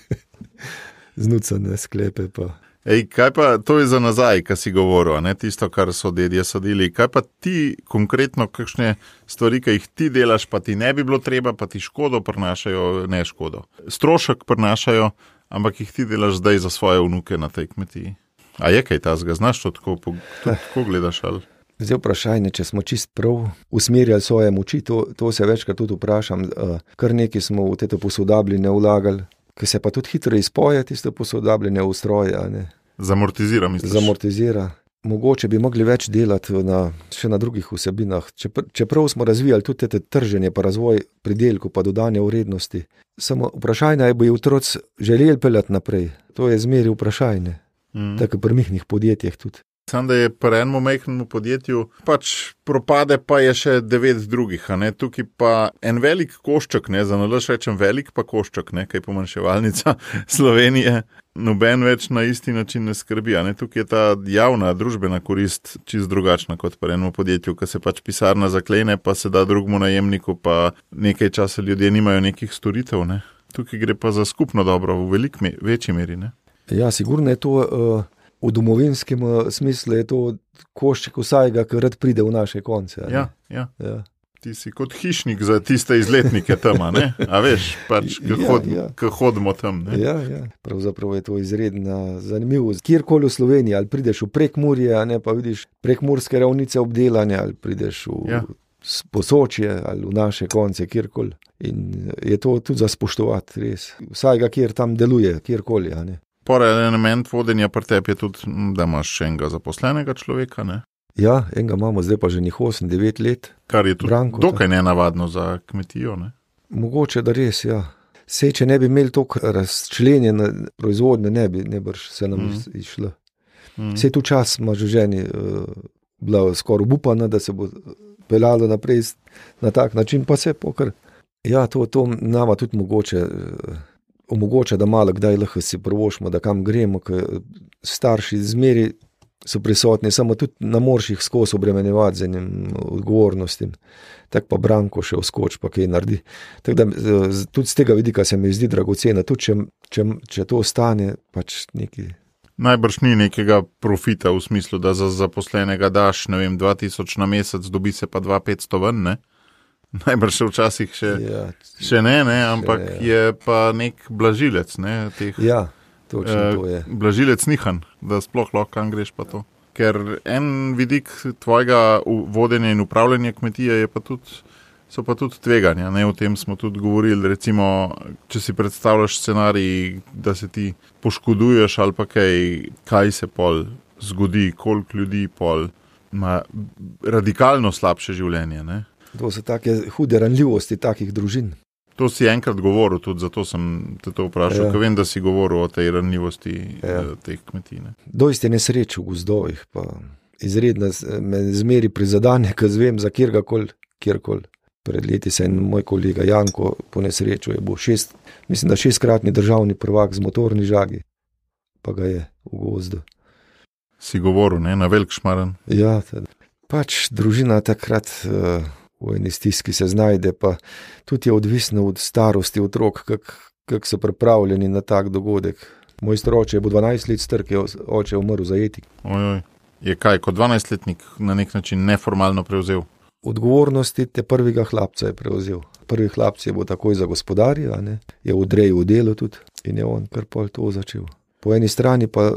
znucane sklepe. Pa. Ej, kaj pa to je za nazaj, kar si govoril, ne tisto, kar so dedje sadili. Kaj pa ti konkretno, kakšne stvari, ki jih ti delaš, pa ti ne bi bilo treba, pa ti škodo prinašajo, ne škodo. Strošek prinašajo, ampak jih ti delaš zdaj za svoje vnuke na tej kmetiji. A je kaj ta zga, znaš to tako, kako gledaš ali? Zdaj vprašanje, če smo čist prav usmerjali svoje moči, to, to se večkrat tudi vprašam, kar nekaj smo v te posodabljene vlagali ki se pa tudi hitro izpoje, tiste posodabljene v stroje. Zamortizira, mislim. Zamortizira. Mogoče bi mogli več delati na, še na drugih vsebinah. Čeprav smo razvijali tudi te trženje, pa razvoj pridelku, pa dodanje vrednosti. Samo vprašanje je, bojo otroci želeli peljati naprej. To je zmeri vprašanje. Mm. Tako pri mihnih podjetjih tudi. Sam da je pri enem majhnem podjetju, pač propade, pa je še devet drugih. Tukaj pa en velik košček, ne za nalož rečem velik, pa košček, ne kaj pomanjševalnica Slovenije. Noben več na isti način ne skrbi. Ne? Tukaj je ta javna družbena korist čist drugačna kot pri enem podjetju, ki se pač pisarna zaklene, pa se da drugemu najemniku, pa nekaj časa ljudje nimajo nekih storitev. Ne? Tukaj gre pa za skupno dobro v veliki, večji meri. Ne? Ja, sigurno je to. Uh v domovinskem eh, smislu je to košček vsakega, ki rad pride v naše konce. Ja, ja. ja. Ti si kot hišnik za tiste izletnike tam, a veš, pač, ki ja, hod, ja. hodimo tam. Ja, ja. Pravzaprav je to izredno zanimivo. Kjerkoli v Sloveniji, ali prideš v prekmurje, ne pa vidiš prekmurske ravnice obdelane, ali prideš v ja. posočje ali v naše konce, kjerkoli. In je to tudi za spoštovati, res. Vsakega, kjer tam deluje, kjerkoli. Porej, element vodenja pri tebi je tudi, da imaš še enega zaposlenega človeka. Ne? Ja, enega imamo zdaj pa že njih 8-9 let. Kar je tudi Branko, dokaj nenavadno za kmetijo. Ne? Mogoče da res, ja. Sej, če ne bi imeli tako razčlenjene proizvodnje, ne bi nebrž se nam mm. išlo. Mm. Sej tu čas ima že ženi, uh, bila skoraj upana, da se bo peljalo naprej na tak način, pa se pokr. Ja, to, to nama tudi mogoče. Uh, omogoča, da malo kdaj lahko si prvošmo, da kam gremo, ker starši zmeri so prisotni, samo tudi na morših skozi obremenjevati z enim odgovornostim. Tako pa Branko še vskoč, pa kaj naredi. Tako da tudi z tega vidika se mi zdi dragocena, tudi če, če, če to ostane, pač neki. Najbrž ni nekega profita v smislu, da za zaposlenega daš, ne vem, 2000 na mesec, dobi se pa 2500 ven, ne? Najbrž še včasih še, ja, še ne, ne ampak še, ja. je pa nek blažilec. Ne, teh, ja, točno eh, to je. Blažilec nihan, da sploh lahko kam greš pa to. Ker en vidik tvojega vodenja in upravljanja kmetije pa tudi, so pa tudi tveganja. Ne, o tem smo tudi govorili. Recimo, če si predstavljaš scenarij, da se ti poškoduješ ali pa kaj, kaj se pol zgodi, koliko ljudi pol ima radikalno slabše življenje. Ne. To so take hude ranljivosti takih družin. To si enkrat govoril, tudi zato sem te to vprašal, ja. ker vem, da si govoril o tej ranljivosti ja. Eh, teh kmetij. Dosti je nesreč v gozdovih, pa izredno me zmeri prizadanje, ker zvem za kjerkoli, kjerkoli. Pred leti se je moj kolega Janko po nesreču, je bil šest, mislim, da šestkratni državni prvak z motorni žagi, pa ga je v gozdu. Si govoril, ne, na velik šmaren. Ja, Pač družina takrat uh, v eni stiski se znajde, pa tudi je odvisno od starosti otrok, kako kak so pripravljeni na tak dogodek. Moj stroče je bil 12 let star, ki je oče umrl zajeti. Ojoj. Je kaj kot 12-letnik na nek način neformalno prevzel? Odgovornosti te prvega hlapca je prevzel. Prvi hlapci je bil takoj za gospodarja, je odrejal delo tudi in je on kar pol to začel. Po eni strani pa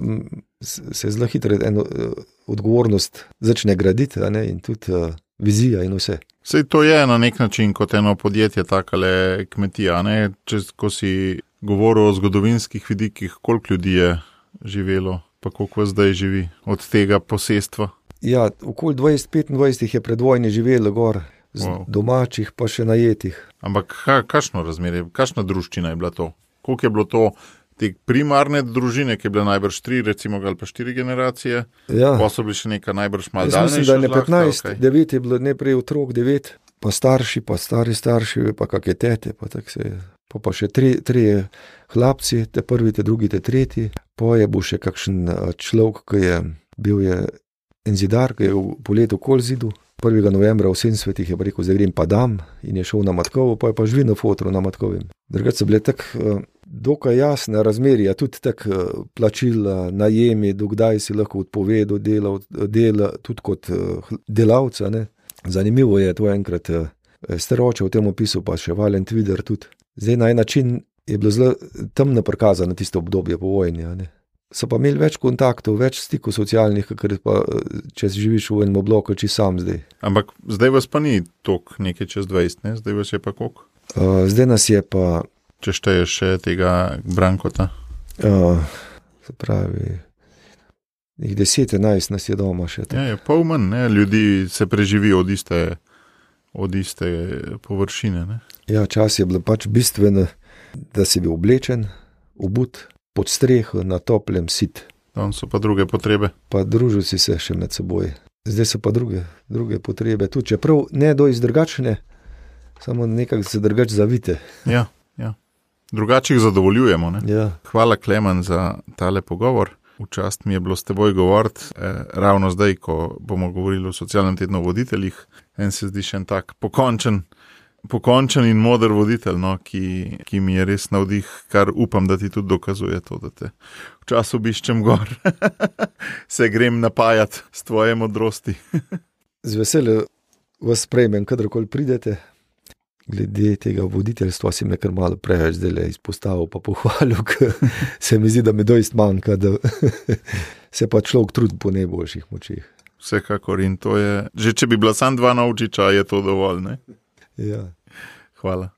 se zelo hitro eno uh, odgovornost začne graditi in tudi uh, vizija in vse. Sej to je na nek način kot eno podjetje, tako le kmetija. Če si govoril o zgodovinskih vidikih, koliko ljudi je živelo, pa koliko zdaj živi od tega posestva. Ja, okoli 20-25 jih je pred vojni živelo gor, wow. domačih pa še najetih. Ampak kakšno razmerje, kakšna družščina je bila to? Koliko je bilo to te primarne družine, ki je bila najbrž tri, recimo, ali pa štiri generacije? Ja. Pa so bili še nekaj najbrž malo daljši. Mislim, da je ne 15, okay. 9 je bilo neprej otrok, 9, pa starši, pa stari starši, pa kakšne tete, pa tako se je. Pa, pa še tri, tri hlapci, te prvi, te drugi, te tretji. Pa je bil še kakšen človek, ki je bil je en zidar, ki je v poletu kol zidu. 1. novembra v vsem svetu je rekel, zdaj grem pa dam in je šel na Matkovo, pa je pa živel na fotru na Matkovem. Drugače so bile tako dokaj jasne razmerja, tudi tako eh, plačila, najemi, dokdaj si lahko odpovedal dela, dela tudi kot eh, delavca. Ne. Zanimivo je to enkrat, eh, staroče v tem opisu, pa še Valent Vider tudi. Zdaj na en način je bilo zelo temno prikazano tisto obdobje po vojni. So pa imeli več kontaktov, več stikov socialnih, kot pa če živiš v enem bloku, če sam zdaj. Ampak zdaj vas pa ni toliko, nekaj čez 20, ne? zdaj vas je pa koliko? Uh, zdaj nas je pa če šteješ še tega Brankota. Uh, se pravi, jih 10-11 nas je doma še. Ja, je pol manj, ne? ljudi se preživijo od iste, od iste površine. Ne? Ja, čas je bil pač bistven, da si bil oblečen, obut, pod streho, na toplem, sit. Tam so pa druge potrebe. Pa družil si se še med seboj. Zdaj so pa druge, druge potrebe, tudi čeprav ne do izdrugačne, samo nekako se drugače zavite. Ja, ja drugače jih zadovoljujemo. Ja. Hvala, Klemen, za tale pogovor. Včast mi je bilo s teboj govoriti, eh, ravno zdaj, ko bomo govorili o socialnem tednu voditeljih. En se zdi še en tak pokončen, pokončen in moder voditelj, no, ki, ki mi je res navdih, kar upam, da ti tudi dokazuje to, da te včasih obiščem gor, se grem napajati s tvoje modrosti. Z veseljem vas sprejmem, kadarkoli pridete, glede tega voditeljstva si me kar malo preveč zdaj izpostavil, pa pohvalil, ker se mi zdi, da mi doist manjka, da se pa človek trudi po najboljših močeh. Vsekakor in to je, že če bi bila samo dva naučiča, je to dovolj. Ne? Ja. Hvala.